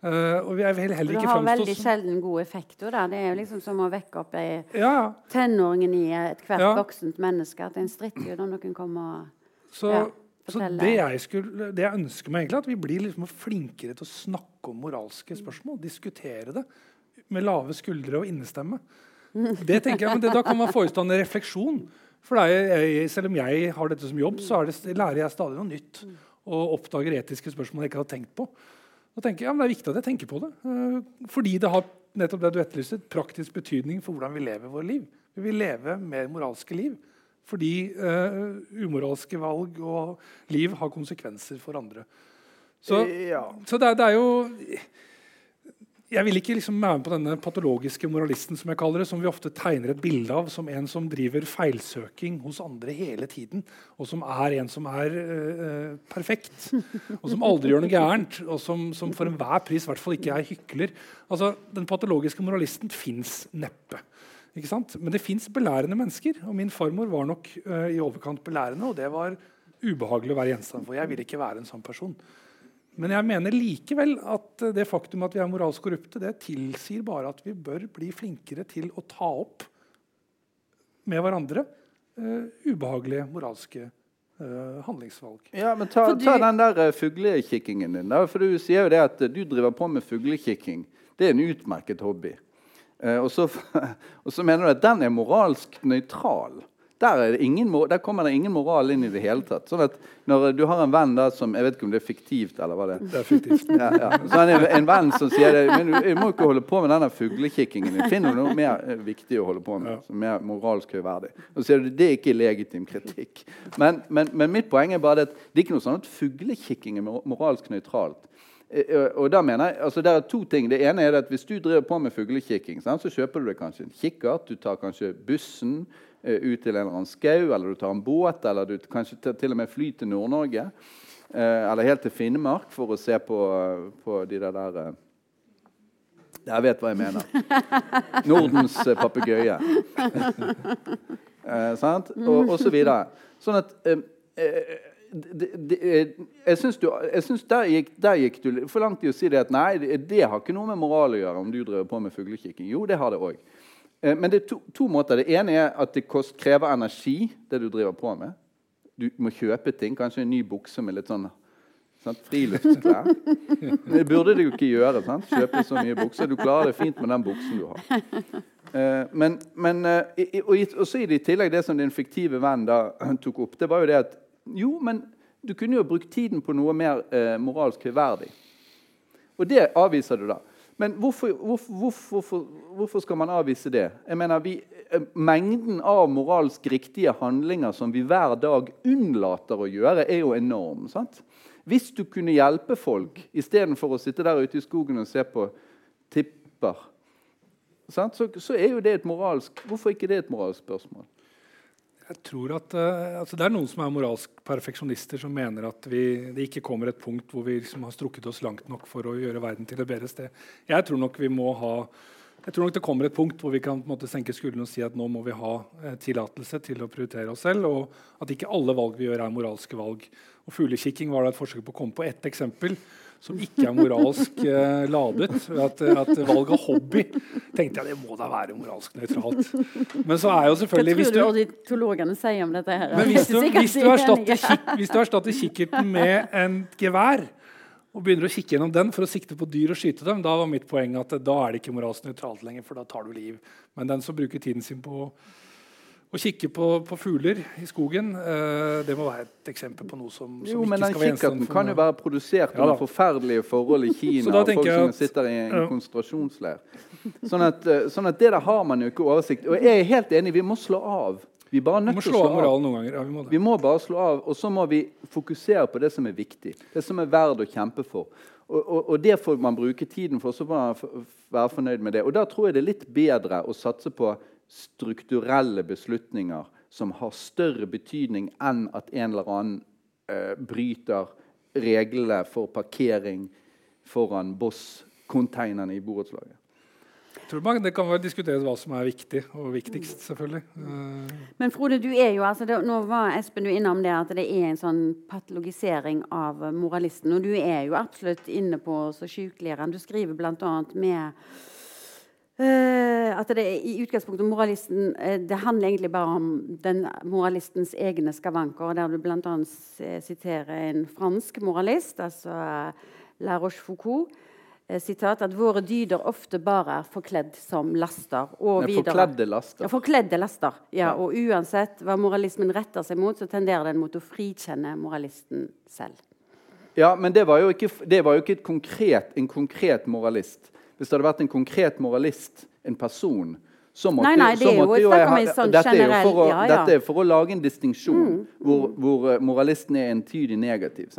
Speaker 2: Uh, og vi er heller, heller
Speaker 1: ikke
Speaker 2: Det har
Speaker 1: veldig sjelden god effekt. Da. Det er jo liksom som å vekke opp ei
Speaker 2: ja.
Speaker 1: tenåringen i ethvert ja. voksent menneske. At en stritter jo når noen kommer og
Speaker 2: Så, ja, så det, jeg skulle, det, jeg ønsker meg egentlig at vi blir liksom flinkere til å snakke om moralske spørsmål. Diskutere det med lave skuldre og innestemme. Det tenker jeg, men det, Da kan man forestå en refleksjon. For jeg, selv om jeg har dette som jobb, så det, lærer jeg stadig noe nytt. Og oppdager etiske spørsmål jeg ikke har tenkt på. Da tenker jeg, ja, Det er viktig at jeg tenker på det. Uh, fordi det har nettopp det du etterlyser, praktisk betydning for hvordan vi lever vårt liv. Vi vil leve mer moralske liv. Fordi uh, umoralske valg og liv har konsekvenser for andre. Så, ja. så det, det, er jo jeg vil ikke liksom være med på denne patologiske moralisten som jeg kaller det, som vi ofte tegner et bilde av som en som driver feilsøking hos andre hele tiden, og som er en som er uh, perfekt, og som aldri gjør noe gærent, og som, som for enhver pris i hvert fall ikke er hykler. Altså, Den patologiske moralisten fins neppe. Ikke sant? Men det fins belærende mennesker, og min farmor var nok uh, i overkant belærende, og det var ubehagelig å være gjenstand for. Jeg vil ikke være en sånn person. Men jeg mener likevel at det faktum at vi er moralsk korrupte, det tilsier bare at vi bør bli flinkere til å ta opp med hverandre uh, ubehagelige moralske uh, handlingsvalg.
Speaker 3: Ja, men Ta, ta den der uh, fuglekikkingen din. Da, for Du sier jo det at du driver på med fuglekikking. Det er en utmerket hobby. og, så, og så mener du at den er moralsk nøytral. Der, der, kommer det ingen moral inn i det hele tatt. Sånn at Når du har en venn da som Jeg vet ikke om det er fiktivt, eller hva det er.
Speaker 2: Det er fiktivt.
Speaker 3: Ja, ja. Så en, en venn som sier det, men du, må ikke holde på med denne fuglekikkingen. Du finner noe mer eh, viktig å holde på med. som er moralsk høyverdig. Og så sier du det er ikke legitim kritikk. Men, men, men mitt poeng er bare at det er ikke noe sånn at fuglekikking er moralsk nøytralt. Eh, eh, og da mener jeg, altså Det er to ting. Det ene er at Hvis du driver på med fuglekikking, så kjøper du deg kanskje en kikkert. Du tar kanskje bussen. Eh, ut til en eller annen skau, eller du tar en båt, eller du kanskje til og med fly til Nord-Norge. Eh, eller helt til Finnmark for å se på, på de der, der eh, Jeg vet hva jeg mener. Nordens papegøye. eh, sant? Og, og, så videre. Sånn at eh, de, det, jeg syns, du, jeg syns der, gikk, der, gikk, du for langt i å si det at nei, det, det har ikke noe med moral å gjøre om du driver på med fuglekikking. Jo, det har det òg. Eh, men det er to, to, måter. Det ene er at det kost, krever energi, det du driver på med. Du må kjøpe ting. Kanskje en ny bukse med litt sånn sant, friluftsklær. Det burde du ikke gjøre. Sant? Kjøpe så mye bukser. Du klarer det fint med den buksen du har. Eh, men, men eh, og så i tillegg det som din fiktive venn da tok opp, det var jo det at jo, men du kunne jo brukt tiden på noe mer moralsk høyverdig. Og det avviser du da. Men hvorfor, hvorfor, hvorfor, hvorfor, skal man avvise det? Jeg mener, vi, eh, Mengden av moralsk riktige handlinger som vi hver dag unnlater å gjøre, er jo enorm. sant? Hvis du kunne hjelpe folk istedenfor å sitte der ute i skogen og se på tipper, så, så, er jo det et moralsk Hvorfor ikke det et moralsk spørsmål?
Speaker 2: Jeg tror at uh, altså Det er noen som er moralsk perfeksjonister, som mener at vi, det ikke kommer et punkt hvor vi liksom har strukket oss langt nok for å gjøre verden til et bedre sted. Jeg tror nok vi må ha jeg tror nok det kommer et punkt hvor vi kan måte, senke skuldrene og si at nå må vi ha eh, tillatelse til å prioritere oss selv, og at ikke alle valg vi gjør, er moralske valg. Og Fuglekikking var da et forsøk på å komme på ett eksempel som ikke er moralsk eh, ladet. At, at, valg av hobby tenkte jeg det må da være moralsk nøytralt. Men så er jo selvfølgelig
Speaker 1: Hva tror du teologene sier om dette? her?
Speaker 2: Men hvis du, hvis du, erstatter, kik, hvis du erstatter kikkerten med en gevær og begynner å kikke gjennom den for å sikte på dyr og skyte dem, da var mitt poeng at da er det ikke moralsk nøytralt lenger, for da tar du liv. Men den som bruker tiden sin på å kikke på, på, fugler i skogen uh, det må være et eksempel på noe som, som
Speaker 3: jo,
Speaker 2: ikke
Speaker 3: men
Speaker 2: den
Speaker 3: kikkerten kan jo være produsert under ja, forferdelige forhold i Kina. og folk som sitter i en ja. konsentrasjonsleir. Sånn at, uh, sånn at, det der har man jo ikke oversikt Og jeg er helt enig, vi må slå av. Vi,
Speaker 2: nødt må slå av moralen noen ganger. Ja, vi, må
Speaker 3: vi må bare slå av, og så må vi fokusere på det som er viktig. Det som er verdt å kjempe for. Og, og, og, det får man bruke tiden for, så må man være fornøyd med det. Og da tror jeg det er litt bedre å satse på strukturelle beslutninger som har større betydning enn at en eller annen eh, bryter reglene for parkering foran Boss-containerne i borettslaget.
Speaker 2: Tror man, Det kan vel diskuteres hva som er viktig og viktigst, selvfølgelig. Uh,
Speaker 1: Men Frode, du er jo, altså det, nå var Espen du innom det at det er en sånn patologisering av moralisten. Og du er jo absolutt inne på så sykeligere. Du skriver bl.a. med Uh, at det i utgangspunktet moralisten uh, det handler egentlig bare om den moralistens egne skavanker. Der du bl.a. siterer en fransk moralist, altså La Rochefoucauld. Sitat, at våre dyder ofte bare er forkledd som laster.
Speaker 3: Og Nei, forkledde laster.
Speaker 1: Ja, forkledde laster. Ja, ja. Og uansett hva moralismen retter seg mot, så tenderer den mot å frikjenne moralisten selv.
Speaker 3: Ja, men det var jo ikke, var jo ikke konkret, en konkret moralist. Hvis det hadde vært en konkret moralist, en person så måtte,
Speaker 1: nei, nei, det er jo, jo jeg, sånn
Speaker 3: dette, er jo for å, ja, ja. dette er for å lage en distinksjon mm. Hvor, hvor, eh, moralisten er entydig negativ.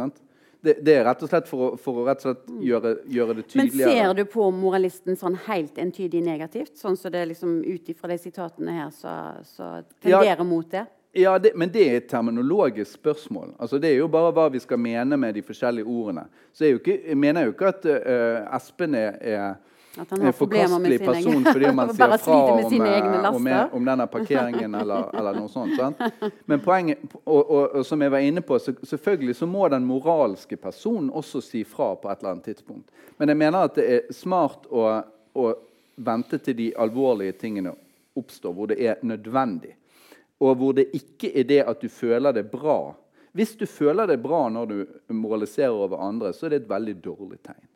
Speaker 3: Det, det, er rett og slett for å, for å slett mm. gjøre, gjøre, det tydeligere.
Speaker 1: Men ser du på moralisten sånn helt entydig negativt? Sånn som så det liksom ut ifra de sitatene her så, så tenderer ja, mot det?
Speaker 3: Ja, det, Men det er et terminologisk spørsmål. Altså, det er jo bare hva vi skal mene med de forskjellige ordene. Så jeg, ikke, jeg mener jo ikke at uh, Espen er,
Speaker 1: at med sin
Speaker 3: person fordi man sier fra om, eh, om, om, denne parkeringen eller, eller noe sånt. Sant? Men poenget, og, og, og, som jeg var inne på, så, selvfølgelig så må den moralske personen også si fra på et eller annet tidspunkt. Men jeg mener at det er smart å, å vente til de alvorlige tingene oppstår, hvor det er nødvendig. Og hvor det ikke er det at du føler det bra. Hvis du føler det bra når du moraliserer over andre, så er det et veldig dårlig tegn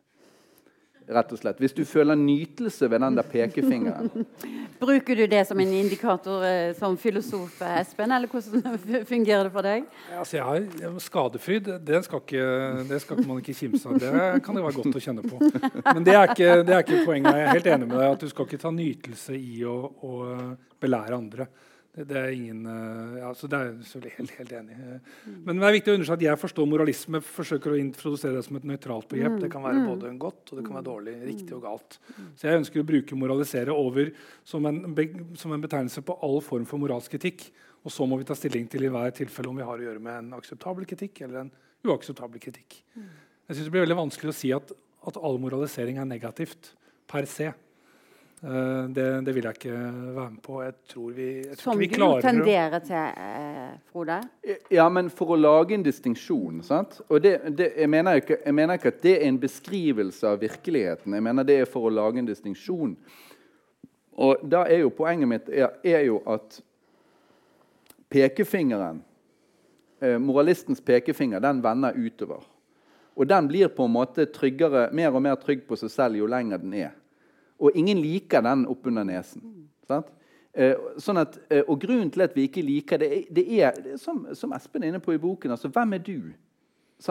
Speaker 3: rett og slett. Hvis du føler nytelse ved den der pekefingeren.
Speaker 1: Bruker du det som en indikator eh, som filosof, Espen, eller hvordan fungerer det for deg?
Speaker 2: Altså, jeg har Skadefryd det skal, ikke, det skal man ikke kimse av. Det kan det være godt å kjenne på. Men det er ikke, det er ikke poenget. Jeg er helt enig med deg at du skal ikke ta nytelse i å, å belære andre. Det, det, er ingen uh, ja, så det er jeg helt, helt enig i. Men det er viktig å understreke at jeg forstår moralisme. forsøker å introdusere det som et nøytralt begrep. Mm. Det kan være mm. både godt og det kan være dårlig, riktig og galt. Så jeg ønsker å bruke 'moralisere' over som en, som en betegnelse på all form for moralsk kritikk. Og så må vi ta stilling til i hver tilfelle om vi har å gjøre med en akseptabel kritikk eller en uakseptabel kritikk. Jeg synes Det blir veldig vanskelig å si at, at all moralisering er negativt per se. Uh, det, det, vil jeg ikke være med på. Jeg tror vi, jeg tror
Speaker 1: Som
Speaker 2: vi
Speaker 1: du tenderer til, eh, Frode?
Speaker 3: Ja, men for å lage en distinksjon sant? Og det, det, jeg, mener ikke, jeg, mener ikke, at det er en beskrivelse av virkeligheten. Jeg mener det er for å lage en distinksjon. Og da er jo poenget mitt er, er jo at pekefingeren, eh, moralistens pekefinger, den vender utover. Og den blir på en måte tryggere, mer og mer trygg på seg selv jo lenger den er. Og ingen liker den oppunder nesen. Sant? Eh, sånn at, eh, og Grunnen til at vi ikke liker det, det er, det er som, som, Espen er inne på i boken altså, Hvem er du?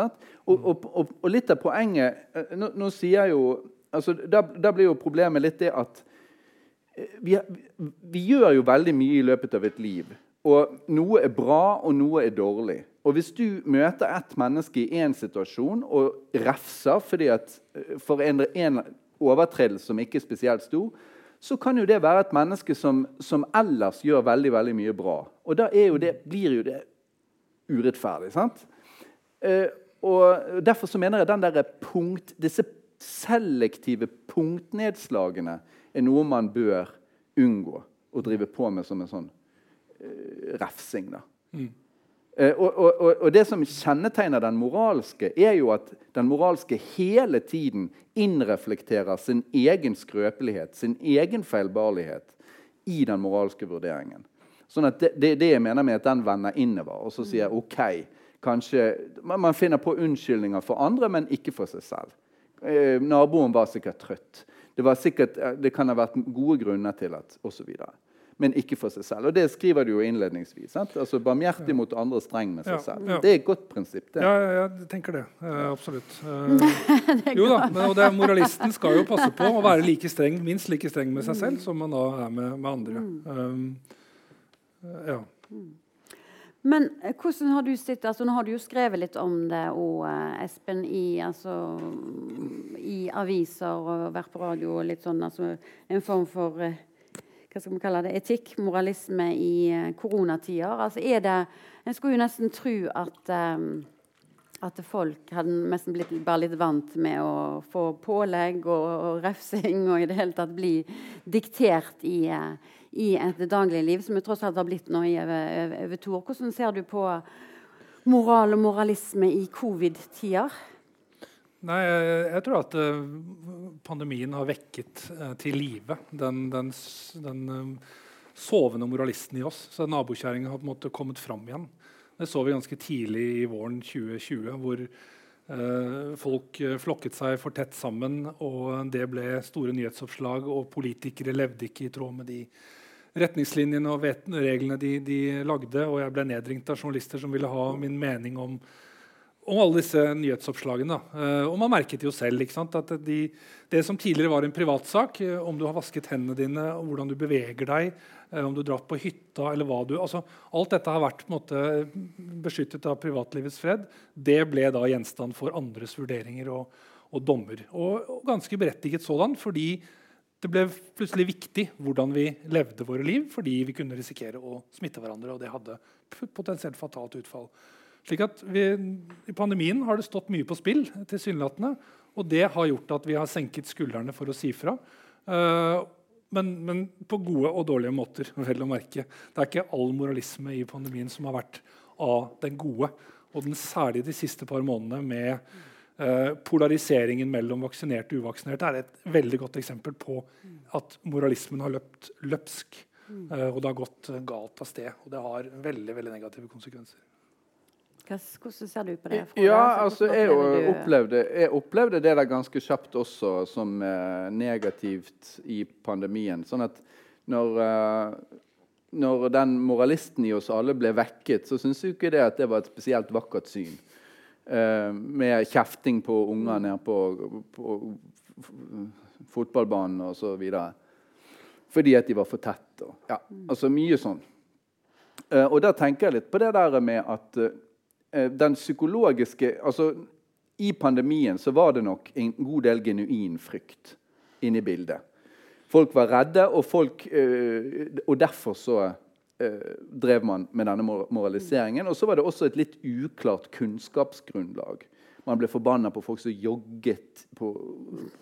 Speaker 3: Og, og, og, og, litt av poenget eh, Nå, nå sier jo altså, da, da, blir jo problemet litt det at vi, vi, gjør jo veldig mye i løpet av et liv. Og noe er bra, og noe er dårlig. Og hvis du møter et menneske i én situasjon og refser fordi at for en, en overtredelse som ikke er spesielt stor, så kan jo det være et menneske som, som ellers gjør veldig veldig mye bra. Og da jo det, blir jo det urettferdig. sant? Eh, og Derfor så mener jeg den der punkt, disse selektive punktnedslagene er noe man bør unngå å drive på med som en sånn eh, refsing. da. Mm. Eh, og, og, og, Det som kjennetegner den moralske, er jo at den moralske hele tiden innreflekterer sin egen skrøpelighet, sin egen feilbarlighet, i den moralske vurderingen. Sånn at det, det, det jeg mener med at den vender innover, og så sier OK kanskje, Man finner på unnskyldninger for andre, men ikke for seg selv. Eh, naboen var sikkert trøtt. Det, var sikkert, eh, det kan ha vært gode grunner til at osv men ikke for seg selv. Og Det skriver du jo innledningsvis. Sant? Altså Barmhjertig mot andre, streng med seg selv. Ja, ja. Det er et godt prinsipp. det.
Speaker 2: Ja, jeg tenker det. Eh, absolutt. Eh, jo da, men, og det, Moralisten skal jo passe på å være like streng, minst like streng med seg selv som man da er med, med andre. Um, uh, ja.
Speaker 1: Men hvordan har du sett, altså Nå har du jo skrevet litt om det, og, Espen, i, altså, i aviser og vært på radio og litt sånn. altså En form for hva skal vi kalle det, etikk, moralisme i uh, koronatider. Altså er det, En skulle jo nesten tro at um, at folk hadde nesten blitt bare litt vant med å få pålegg og, og refsing og i det hele tatt bli diktert i, uh, i et dagligliv, som jo tross alt har blitt nå i over, over to år. Hvordan ser du på moral og moralisme i covid-tider?
Speaker 2: Nei, jeg, jeg, tror at uh, pandemien har vekket uh, til live den, den, den uh, sovende moralisten i oss. Så nabokjerringa har på en måte kommet fram igjen. Det så vi ganske tidlig i våren 2020, hvor eh, folk eh, flokket seg for tett sammen. og Det ble store nyhetsoppslag, og politikere levde ikke i tråd med de retningslinjene og reglene de, de lagde. Og jeg ble nedringt av journalister som ville ha min mening om om alle disse nyhetsoppslagene. Da. og man merket jo selv at de, det som tidligere var en privatsak, uh, om du har vasket hendene dine, hvordan du beveger deg, uh, om du drar på hytta eller hva du altså, Alt dette har vært måte, beskyttet av privatlivets fred. Det ble da gjenstand for andres vurderinger og, og dommer. Og, og, ganske berettiget sådan, fordi det ble plutselig viktig hvordan vi levde våre liv, fordi vi kunne risikere å smitte hverandre, og det hadde potensielt fatalt utfall. Slik at vi, I pandemien har det stått mye på spill, tilsynelatende. Og det har gjort at vi har senket skuldrene for å si fra. Uh, men, men, på gode og dårlige måter. vel å merke. Det er ikke all moralisme i pandemien som har vært av den gode. Og den særlig de siste par månedene med uh, polariseringen mellom vaksinerte og uvaksinerte er et veldig godt eksempel på at moralismen har løpt løpsk. Uh, og det har gått galt av sted. Og det har veldig, veldig negative konsekvenser.
Speaker 1: Hvordan ser du på det?
Speaker 3: Ja, altså, jeg, opplevde, jeg, opplevde, det der ganske kjapt også som eh, negativt i pandemien. Sånn at når, eh, når, den moralisten i oss alle ble vekket, så syns jeg ikke det at det var et spesielt vakkert syn. Eh, med kjefting på unger nede på, på fotballbanen osv. Fordi at de var for tett. Ja, altså mye sånn. Uh, og da tenker jeg litt på det der med at uh, Eh, den psykologiske altså, I pandemien så var det nok en god del genuin frykt inne i bildet. Folk var redde, og, folk, øh, og derfor så øh, drev man med denne moraliseringen. Og så var det også et litt uklart kunnskapsgrunnlag. Man ble forbanna på folk som jogget. På,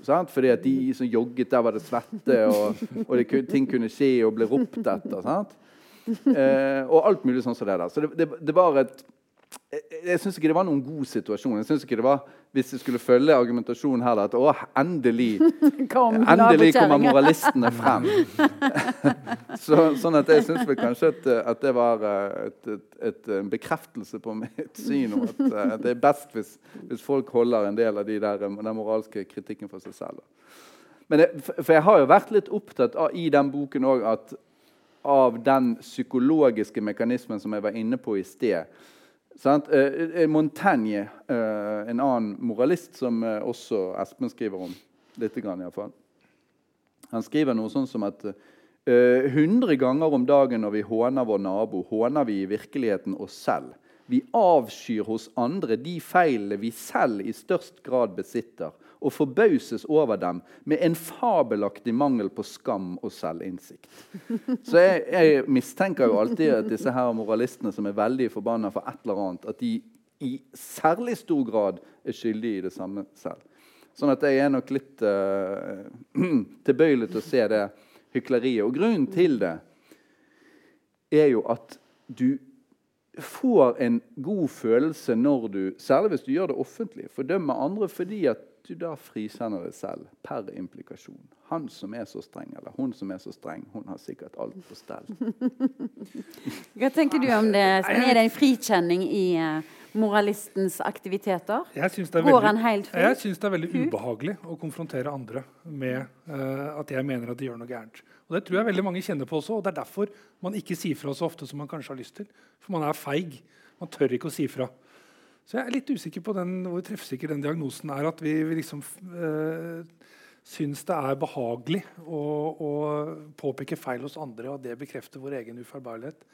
Speaker 3: Fordi at de som jogget, der var det svette, og, og det, ting kunne skje og ble ropt etter. Eh, og alt mulig sånn som det der. Så det, det, det var et jeg, jeg syns ikke det var noen god situasjon. Jeg synes ikke det var, Hvis jeg skulle følge argumentasjonen her, at å, endelig Kom, endelig kommer moralistene frem. Så, sånn at jeg syns kanskje at, at, det var eh, et, et, et, en bekreftelse på mitt syn om at at det er best hvis, hvis, folk holder en del av de der, den moralske kritikken for seg selv. Men det, for jeg har jo vært litt opptatt av i den boken òg av den psykologiske mekanismen som jeg var inne på i sted? Eh, eh, Montaigne, eh, en annen moralist som også Espen skriver om, litt, iallfall. Han skriver noe sånn som at hundre ganger om dagen når vi håner vår nabo, håner vi i virkeligheten oss selv. Vi avskyr hos andre de feilene vi selv i størst grad besitter, og forbauses over dem med en fabelaktig mangel på skam og selvinnsikt. Så jeg, jeg, mistenker jo alltid at disse her moralistene som er veldig forbanna for et eller annet, at de i særlig stor grad er skyldige i det samme selv. Sånn at jeg er nok litt uh, tilbøyelig til å se det hykleriet. Og grunnen til det er jo at du får en god følelse når du, særlig hvis du gjør det offentlig, fordømmer andre fordi at du da frikjenner deg selv per implikasjon. Han som er så streng, eller hun som er så streng, hun har sikkert alt på stell.
Speaker 1: Hva tenker du om det? Er det en frikjenning i uh, moralistens aktiviteter?
Speaker 2: Jeg syns det, det, er veldig ubehagelig å konfrontere andre med uh, at jeg mener at de gjør noe gærent. Og Det tror jeg veldig mange kjenner på også, og det er derfor man ikke sier fra så ofte som man kanskje har lyst til. For man er feig. Man tør ikke å si fra. Så jeg er litt usikker på den, hvor treffsikker den diagnosen er. At vi, vi liksom øh, syns det er behagelig å, å, påpeke feil hos andre, og at det bekrefter vår egen ufeilbarlighet.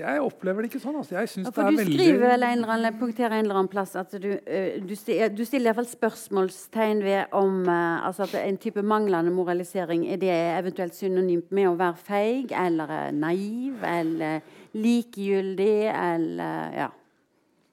Speaker 2: Jeg opplever det ikke sånn. Altså. Jeg synes
Speaker 1: ja, det er
Speaker 2: du
Speaker 1: veldig... skriver eller en eller annen, punkterer en eller annen plass at du, uh, du, stiller, du stiller iallfall spørsmålstegn ved om uh, altså at en type manglende moralisering er det eventuelt synonymt med å være feig eller naiv eller likegyldig eller ja.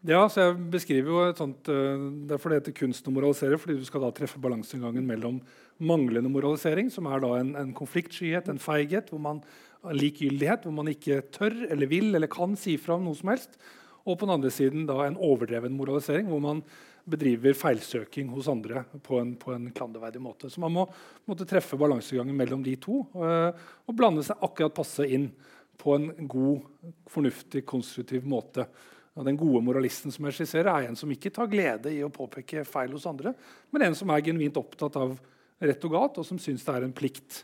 Speaker 2: Ja, så jeg beskriver jo et sånt, uh, Derfor det heter kunsten å moralisere. fordi du skal da treffe balansegangen mellom manglende moralisering, som er da en, en konfliktskyhet, en feighet, hvor man, likegyldighet, hvor man ikke tør eller vil eller kan si fra om noe som helst. Og på den andre siden da en overdreven moralisering, hvor man bedriver feilsøking hos andre på en, på en klanderverdig måte. Så man må måtte treffe balansegangen mellom de to uh, og blande seg akkurat passe inn på en god, fornuftig, konstruktiv måte. Og den gode moralisten som jeg skisserer, er en som ikke tar glede i å påpeke feil hos andre, men en som er genuint opptatt av rett og galt, og som syns det er en plikt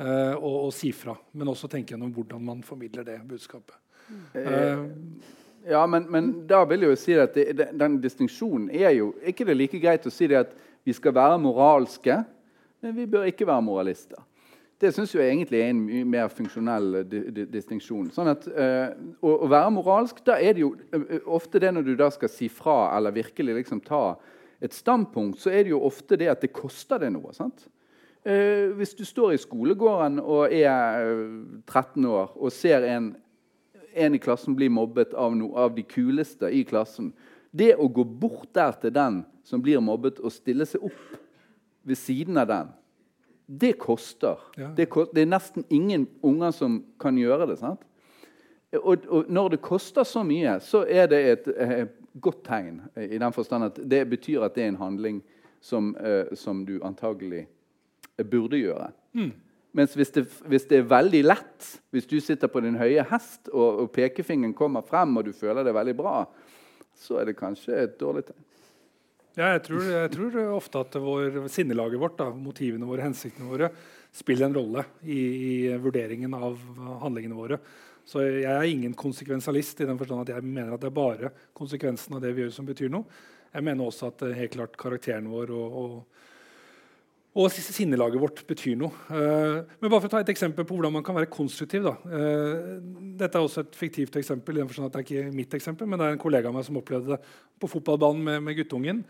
Speaker 2: uh, å, å, si fra. Men også tenke gjennom hvordan man formidler det budskapet. Mm. Uh,
Speaker 3: ja, men, men, da vil jeg jo si at det, den distinksjonen er jo ikke det like greit å si det at vi skal være moralske, men vi bør ikke være moralister. Det syns jeg egentlig er en mye mer funksjonell di di distinksjon. Sånn at, uh, å, å, være moralsk, da er det jo uh, ofte det når du da skal si fra eller virkelig liksom ta et standpunkt, så er det jo ofte det at det koster deg noe. sant? Uh, hvis du står i skolegården og er 13 år og ser en en i klassen bli mobbet av, no, av de kuleste i klassen Det å gå bort der til den som blir mobbet, og stille seg opp ved siden av den, det koster. Ja. Det, koster. det, er nesten ingen unger som kan gjøre det. sant? Og, og, når det koster så mye, så er det et, et eh, godt tegn. i den forstand at Det betyr at det er en handling som, uh, som du antagelig burde gjøre. Mm. Mens hvis det, hvis det, er veldig lett, hvis du sitter på din høye hest og, og pekefingeren kommer frem, og du føler det veldig bra, så er det kanskje et dårlig tegn.
Speaker 2: Ja, jeg tror, jeg tror ofte at vår, sinnelaget vårt, da, motivene våre, hensiktene våre, spiller en rolle i, i, vurderingen av handlingene våre. Så jeg er ingen konsekvensalist i den forstand at jeg mener at det er bare konsekvensen av det vi gjør, som betyr noe. Jeg mener også at helt klart karakteren vår og, og og sinnelaget vårt betyr noe. Uh, men bare for å ta et eksempel på hvordan man kan være konstruktiv. Da. dette er også et fiktivt eksempel. i den forstand at det er ikke mitt eksempel, men det er en kollega av meg som opplevde det på fotballbanen med, med guttungen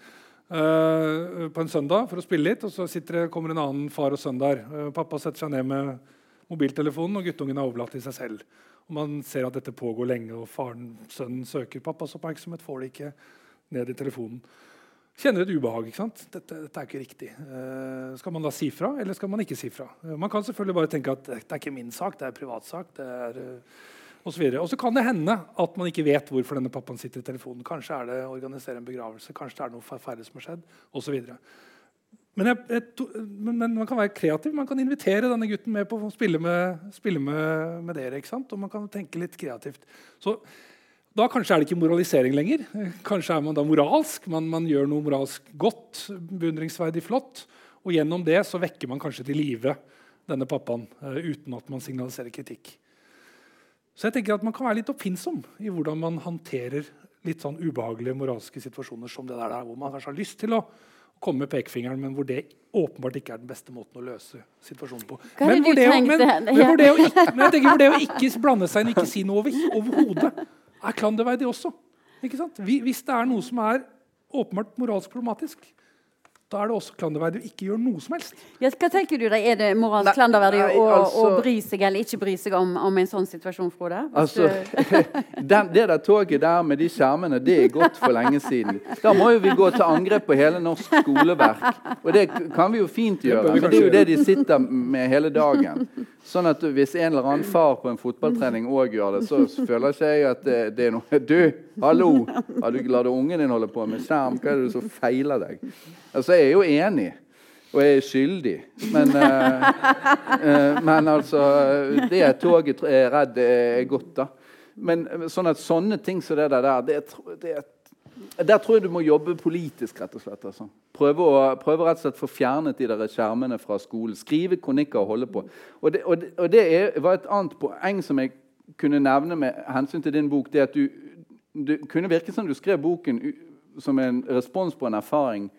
Speaker 2: uh, på en søndag for å spille litt. og Så det, kommer en annen far og sønn der. pappa setter seg ned med mobiltelefonen, og guttungen er overlatt til seg selv. Og Man ser at dette pågår lenge, og faren, sønnen søker pappas oppmerksomhet. får det ikke ned i telefonen kjenner et ubehag. ikke sant? Dette, dette er ikke riktig. Uh, skal man da si fra, eller skal man ikke si fra? Uh, man kan selvfølgelig bare tenke at det er ikke min sak, det er privatsak. det er... Uh, og så, og så kan det hende at man ikke vet hvorfor denne pappaen sitter i telefonen. Kanskje er det å organisere en begravelse, kanskje det er noe forferdelig som har skjedd. Og så men, jeg, jeg, men, men, man kan være kreativ. Man kan invitere denne gutten med på å spille med, spille med, med dere. Og man kan tenke litt kreativt. Så da kanskje er det ikke moralisering lenger. Kanskje er man da moralsk. Man, man gjør noe moralsk godt, beundringsverdig flott. Og gjennom det så vekker man kanskje til live denne pappaen uh, uten at man signaliserer kritikk. Så jeg tenker at Man kan være litt oppfinnsom i hvordan man håndterer litt sånn ubehagelige moralske situasjoner som det der, hvor man kanskje har lyst til å komme med pekefingeren, men hvor det åpenbart ikke er den beste måten å løse situasjonen på. Men hvor, det, men, men hvor det å ikke, men jeg tenker hvor det å ikke blande seg inn, ikke si noe overhodet er klanderverdig også. Hvis det er noe som er åpenbart moralsk problematisk, da er det også klanderverdig å ikke gjøre noe som helst.
Speaker 1: Ja, hva tenker du da? Er det moralsk klanderverdig å, altså, å, bry seg eller ikke bry seg om, om en sånn situasjon, Frode?
Speaker 3: Altså, den, det der toget der med de skjermene, det er gått for lenge siden. Da må jo vi gå til angrep på hele norsk skoleverk. Og det kan vi jo fint gjøre. Men det er jo det de sitter med hele dagen. Sånn at Hvis en eller annen far på en fotballtrening òg gjør det, så føler ikke jeg at det, det, er noe Du, hallo! Har du latt ungen din holde på med skjerm? Hva er det som feiler deg? Altså, Jeg er jo enig, og jeg er skyldig. Men, uh, uh, men altså Det toget er redd er godt, da. Men sånn at sånne ting som det der, det, det, der tror jeg du må jobbe politisk. rett og slett. Altså. Prøve, å, prøve rett og slett få fjernet de der skjermene fra skolen. Skrive kronikker og holde på. Og det, og det, og det er, var et annet poeng som jeg kunne nevne med hensyn til din bok. det at du, du kunne virke som du skrev boken som en respons på en erfaring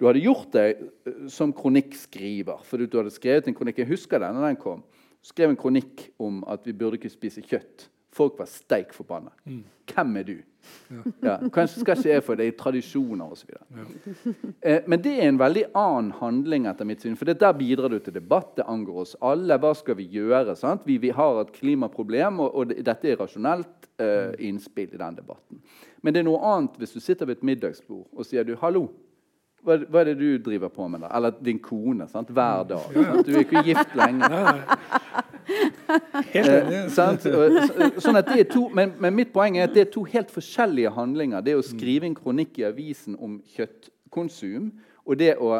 Speaker 3: du hadde gjort deg eh, som kronikkskriver. fordi du hadde skrevet en kronikk, Jeg husker den når den kom. Du skrev en kronikk om at vi burde ikke spise kjøtt Folk var steik forbanna.
Speaker 2: Mm.
Speaker 3: Hvem er du? Ja, kanskje skal ikke jeg få det i tradisjoner osv. Ja. Eh, men det er en veldig annen handling, etter mitt syn. For det der bidrar du til debatt. Det angår oss alle. Hva skal vi gjøre? sant? Vi, vi har et klimaproblem, og, og det, dette er rasjonelt eh, innspill i den debatten. Men det er noe annet hvis du sitter ved et middagsbord og sier du, 'hallo'. Hva, hva er det du driver på med? da? Eller din kone. sant? Hver dag. Sant? Du er ikke gift lenge. Eh, sånn at det er to, men, men mitt poeng er at det er to helt forskjellige handlinger. Det å skrive en kronikk i avisen om kjøttkonsum og det å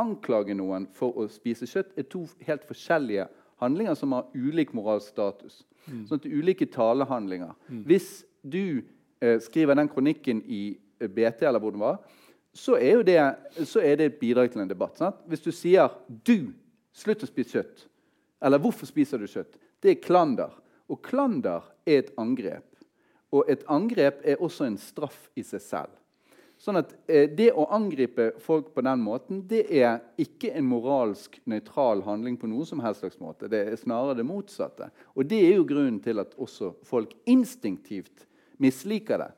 Speaker 3: anklage noen for å spise kjøtt, er to helt forskjellige handlinger som har ulik moralsk status. Sånn at Ulike talehandlinger. Hvis du eh, skriver den kronikken i BT, eller hvor den var, så er, det, så er det et bidrag til en debatt. Sant? Hvis du sier 'du, slutt å spise kjøtt', eller 'hvorfor spiser du kjøtt', det er klander. Og klander er et angrep. Og et angrep er også en straff i seg selv. Sånn at eh, Det å angripe folk på den måten det er ikke en moralsk nøytral handling på noen som helst slags måte. Det er snarere det motsatte. Og det er jo grunnen til at også folk instinktivt misliker det.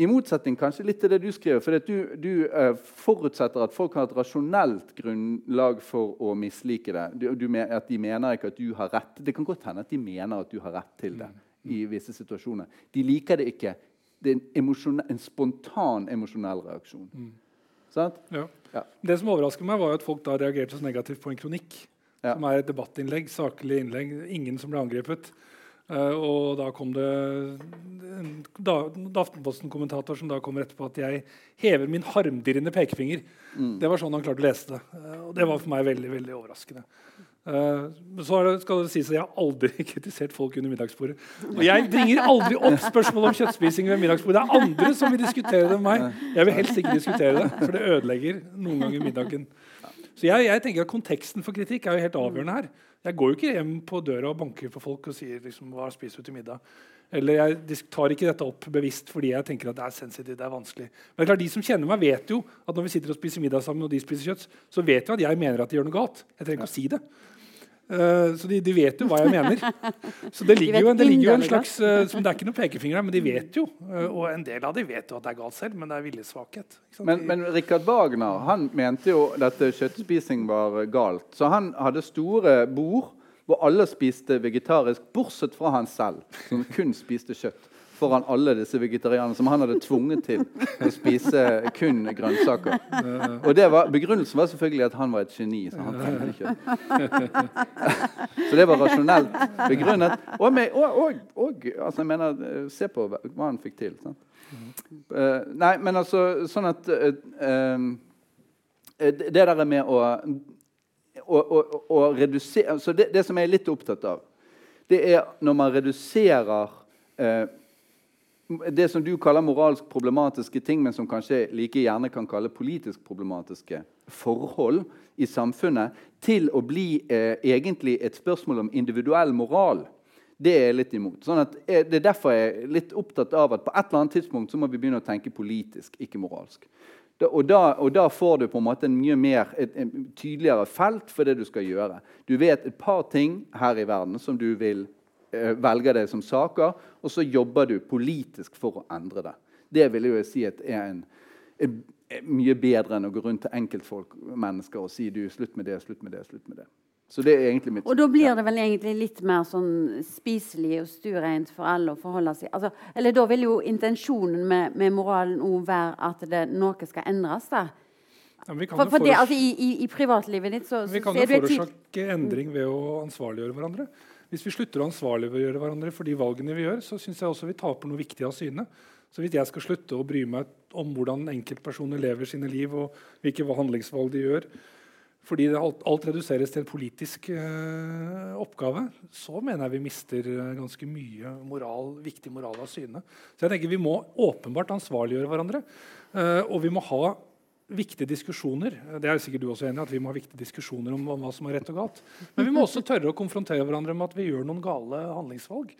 Speaker 3: I motsetning kanskje litt til det du skriver. For du, du uh, forutsetter at folk har et rasjonelt grunnlag for å mislike det. Du, du at De mener ikke at du har rett. Det kan godt hende at de mener at du har rett til det. i visse situasjoner. De liker det ikke. Det er en, en spontan emosjonell reaksjon. Sant?
Speaker 2: Ja.
Speaker 3: Ja.
Speaker 2: Det som overrasker meg, var at folk da reagerte så negativt på en kronikk.
Speaker 3: Ja.
Speaker 2: Som er et debattinnlegg, saklig innlegg. Ingen som ble angrepet. Eh, og da kom det en Aftenposten-kommentator som da kommer etterpå at jeg hever min harmdirrende pekefinger. Det var sånn han klarte å lese det. Eh, og det var for meg veldig veldig overraskende. Eh, så det, skal det sies at Jeg har aldri kritisert folk under middagsbordet. Og jeg bringer aldri opp spørsmål om kjøttspising ved middagsbordet. Det er andre som vil diskutere det med meg. Jeg vil helst ikke diskutere det, for det ødelegger noen ganger middagen. Så jeg, jeg tenker at Konteksten for kritikk er jo helt avgjørende her. Jeg går jo ikke hjem på døra og banker på folk og sier liksom, hva spiser du til middag. Eller jeg tar ikke dette opp bevisst fordi jeg tenker at det er sensitivt. det er vanskelig. Men det er klart, de som kjenner meg, vet jo at når vi sitter og spiser middag sammen, og de spiser kjøtt, så vet jo at jeg mener at de gjør noe galt. Jeg trenger ikke å si det. Eh, så de, de vet jo hva jeg mener. Så det ligger
Speaker 1: de
Speaker 2: jo, en- det ligger jo en slags uh, som Det er ikke noen pekefinger her, men de vet jo. Uh, og en del av de vet jo at det er galt selv, men det er viljesvakhet.
Speaker 3: Men, men Richard Wagner han mente jo at kjøttspising var galt. Så han hadde store bord hvor alle spiste vegetarisk, bortsett fra han selv, som kun spiste kjøtt. Foran alle disse vegetarianerne som han hadde tvunget til å spise kun grønnsaker. Og det var, Begrunnelsen var selvfølgelig at han var et geni. så han trengte kjøtt. Så det var rasjonelt begrunnet. Og, med, og, og, og altså jeg mener, se på hva han fikk til. sant? Uh, nei, men altså sånn at uh, Det der med å, å, å, å redusere så det, det som jeg er litt opptatt av, det er når man reduserer eh, det som du kaller moralsk problematiske ting, men som kanskje like gjerne kan kalle politisk problematiske forhold i samfunnet, til å bli eh, egentlig et spørsmål om individuell moral. Det er jeg litt imot. Sånn at, eh, det er derfor jeg er litt opptatt av at på et eller annet tidspunkt så må vi begynne å tenke politisk, ikke moralsk. Da, og, da, og da får du på en måte en mye mer, et, et, tydeligere felt for det du skal gjøre. Du vet et par ting her i verden som du vil eh, velge det som saker, og så jobber du politisk for å endre det. Det vil jeg jo si at er, en, en, en mye bedre enn å gå rundt til enkeltfolk mennesker og si du, slutt med det, slutt med det, slutt med det. Så det er egentlig mitt
Speaker 1: Og da blir det vel egentlig litt mer sånn spiselig og stuereint for alle å forholde seg altså, Eller da vil jo intensjonen med, med moralen òg være at det, noe skal endres. da.
Speaker 2: Ja, men vi kan
Speaker 1: For, for det, altså, i, i, I privatlivet ditt så, så
Speaker 2: Vi kan jo forårsake endring ved å ansvarliggjøre hverandre. Hvis vi slutter å ansvarliggjøre hverandre for de valgene vi gjør, så syns jeg også vi taper noe viktig av syne. Så hvis jeg skal slutte å bry meg om hvordan enkeltpersoner lever sine liv, og hvilke handlingsvalg de gjør, fordi alt, alt reduseres til en politisk eh, oppgave, så mener jeg vi mister eh, ganske mye moral, viktig moral av syne. Så jeg tenker vi må åpenbart ansvarliggjøre hverandre. eh, og vi må ha viktige diskusjoner. Det er sikkert du også enig i, at vi må ha viktige diskusjoner om, hva som er rett og galt. Men vi må også tørre å konfrontere hverandre med at vi gjør noen gale handlingsvalg.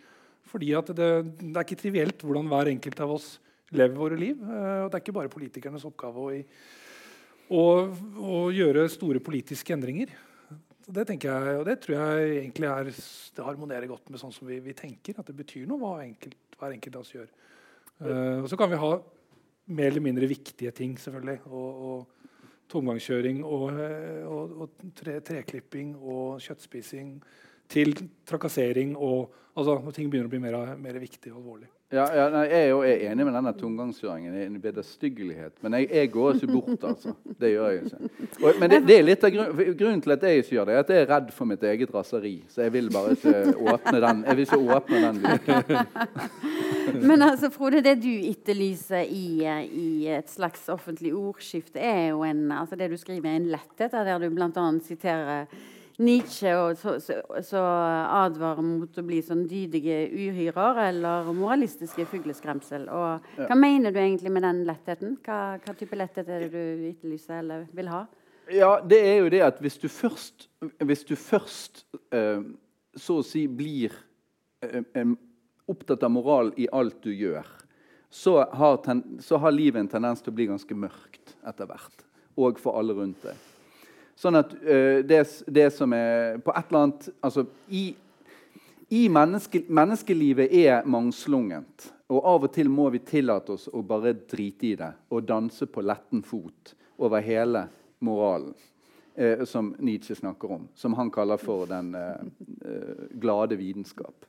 Speaker 2: Fordi det, det er ikke trivielt hvordan hver enkelt av oss lever våre liv. eh, og det er ikke bare politikernes oppgave å, å, å gjøre store politiske endringer. Det tenker jeg, og det tror jeg egentlig er, det harmonerer godt med sånn som vi, vi tenker. At det betyr noe hva enkelt, hver enkelt av oss gjør. Uh, og så kan vi ha mer eller mindre viktige ting, selvfølgelig. Og, og tomgangskjøring og, eh, og, og tre, treklipping og kjøttspising til trakassering og altså, når ting begynner å bli mer, mer viktig og alvorlig.
Speaker 3: Ja, ja nei, Jeg er jo enig med denne tomgangskjøringen. En vederstyggelighet. Men jeg, jeg, går ikke bort, altså. Det gjør jeg ikke. Og, men det, det, er litt av grunn, grunnen til at jeg ikke gjør det, er at jeg er redd for mitt eget raseri. Så jeg vil bare ikke åpne den. Jeg vil ikke åpne den
Speaker 1: Men altså, Frode, det du etterlyser i, i, et slags offentlig ordskifte, er jo en, altså det du skriver, er en letthet, der du bl.a. siterer Nietzsche og så, så, så, advarer mot å bli sånn dydige uhyrer eller moralistiske fugleskremsel. Og, ja. Hva mener du egentlig med den lettheten? Hva, hva type letthet er det du etterlyser eller vil ha?
Speaker 3: Ja, det er jo det at hvis du først, hvis du først eh, så å si blir eh, opptatt av moral i alt du gjør, så har, ten, så har livet en tendens til å bli ganske mørkt etter hvert. Og for alle rundt deg. Sånn at uh, det, det, som er på et eller annet altså, I, i menneske, menneskelivet er mangslungent. Og av og til må vi tillate oss å bare drite i det og danse på letten fot over hele moralen. Eh, som Nietzsche snakker om, som han kaller for den eh, glade vitenskap.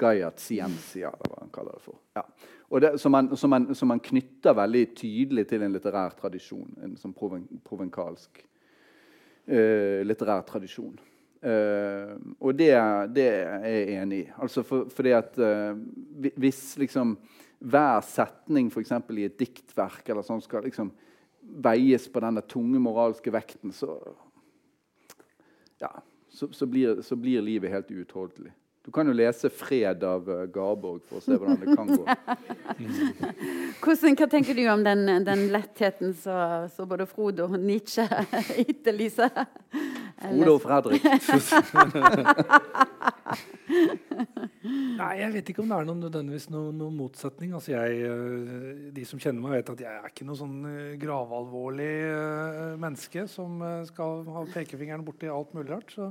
Speaker 3: Gaiat Ciencia, hva han kaller det for. Ja. Det, som, man, som, man, som, man, knytter veldig tydelig til en litterær tradisjon. En sånn proven, provenkalsk uh, litterær tradisjon. Uh, og det, det, er jeg enig i. Altså for, fordi at uh, Hvis liksom hver setning for i et diktverk eller sånn skal liksom veies på denne tunge moralske vekten, så, ja, så, så, blir, så blir, livet helt uutholdelig. Du kan jo lese 'Fred' av uh, Garborg for å se hvordan det kan gå.
Speaker 1: Hvordan, hva tenker du om den, den lettheten som både Frode og Nietzsche etterlyser?
Speaker 3: Frode og Fredrik.
Speaker 2: Nei, Jeg vet ikke om det er noen, nødvendigvis noen, noen motsetning. Altså jeg, eh, de som kjenner meg, vet at jeg er ikke noe sånn eh, gravalvorlig uh, menneske som skal ha pekefingeren borti alt mulig rart. Så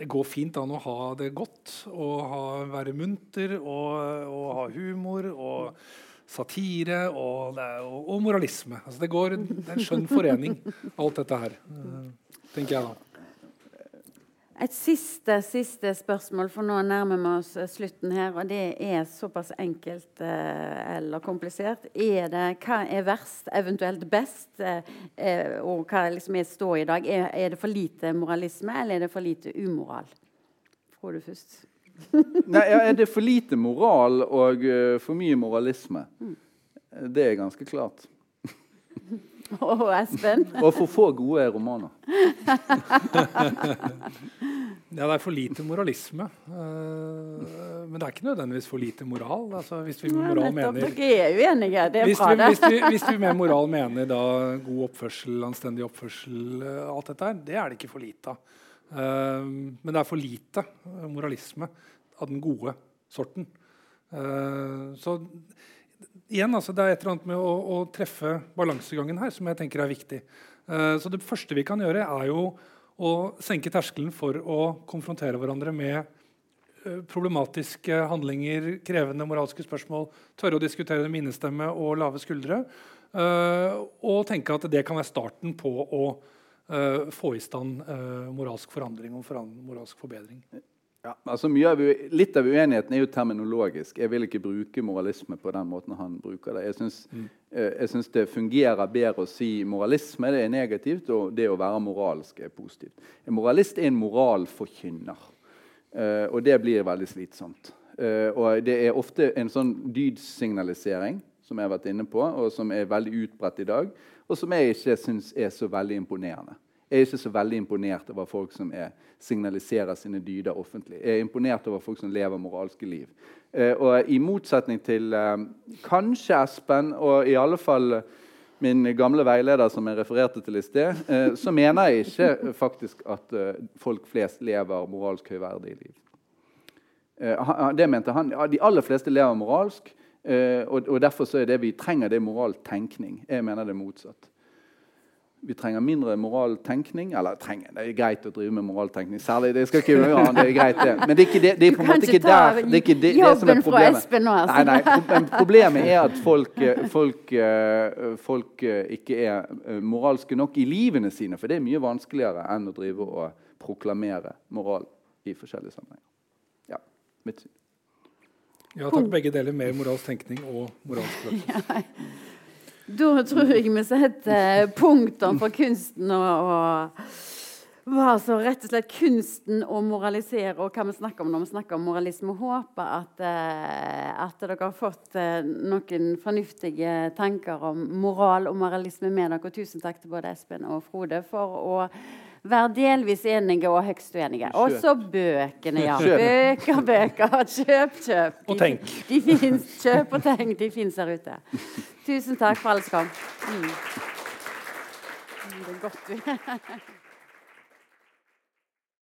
Speaker 2: det går fint an å ha det godt og ha, være munter og, og ha humor. og satire og, og, og moralisme. Altså det, går, det er en skjønn forening, alt dette her. tenker jeg da.
Speaker 1: Et siste, siste spørsmål, for nå nærmer vi oss eh, slutten her. Og det er såpass enkelt eh, eller komplisert. Er det, hva er verst, eventuelt best, eh, eh, og hva liksom er stå i dag? Er, er, det for lite moralisme, eller er det for lite umoral? Frode du først.
Speaker 3: Nei, Er det for lite moral og uh, for mye moralisme? Mm. Det er ganske klart.
Speaker 1: Og Espen?
Speaker 3: og for få gode romaner.
Speaker 2: ja, det er for lite moralisme. Uh, men det er ikke nødvendigvis for lite moral. Altså, hvis vi med moral mener
Speaker 1: er er
Speaker 2: hvis, vi, hvis, vi, hvis vi med moral mener da god oppførsel, anstendig oppførsel, uh, alt dette her, det er det ikke for lite av. Uh, men det er for lite moralisme av den gode sorten. så igjen, altså, det er et eller annet med å, å, treffe balansegangen her som jeg tenker er viktig. Uh, så det første vi kan gjøre, er jo å senke terskelen for å konfrontere hverandre med uh, problematiske handlinger, krevende moralske spørsmål, tørre å diskutere minnestemme og lave skuldre. Uh, og tenke at det kan være starten på å få i stand moralsk forandring og moralsk forbedring.
Speaker 3: Ja, altså av, litt av uenigheten er jo terminologisk. Jeg vil ikke bruke moralisme på den måten han bruker det. Jeg syns, mm. eh, det fungerer bedre å si moralisme det er negativt, og det å være moralsk er positivt. En moralist er en moralforkynner, eh, og det blir veldig slitsomt. Eh, og det er ofte en sånn dydssignalisering som jeg har vært inne på, og som er veldig utbredt i dag, og som jeg ikke syns er så veldig imponerende. Jeg er ikke så veldig imponert over folk som er, signaliserer sine dyder offentlig. Jeg er imponert over folk som lever moralske liv. Eh, og I motsetning til eh, kanskje Espen, og i alle fall min gamle veileder som jeg refererte til i sted, eh, så mener jeg ikke faktisk at eh, folk flest lever moralsk høyverdige liv. Eh, det mente han. De aller fleste lever moralsk, eh, og, og, derfor så er det vi trenger, det moraltenkning. Jeg mener det er motsatt. Vi trenger mindre moraltenkning. Eller trenger, det er greit å drive med moraltenkning. Særlig, det skal ikke gjøre, det er greit det. Men det er ikke, det, det er på en måte ikke der det er ikke det, det som er problemet.
Speaker 1: Altså.
Speaker 3: Nei, nei, problemet er at folk, eh, folk, eh, folk, eh, ikke er moralske nok i livene sine. For det er mye vanskeligere enn å drive og proklamere moral i forskjellige sammenhenger. Ja, mitt syn.
Speaker 2: Ja takk, begge deler. Mer moralsk tenkning og moralsk praksis.
Speaker 1: Da tror jeg vi setter punktum for kunsten og, og altså rett og slett kunsten å moralisere og hva vi snakker om når vi snakker om moralisme. Håper at, eh, at dere har fått eh, noen fornuftige tanker om moral og moralisme med dere. Tusen takk til både Espen og Frode for å være delvis enige og høyst uenige. Og så bøkene, ja. Bøker, bøker. Kjøp, kjøp.
Speaker 2: De, og tenk.
Speaker 1: De, de finnes, kjøp og tenk. De fins her ute. Tusen takk for alle som kom. Mm. Det er godt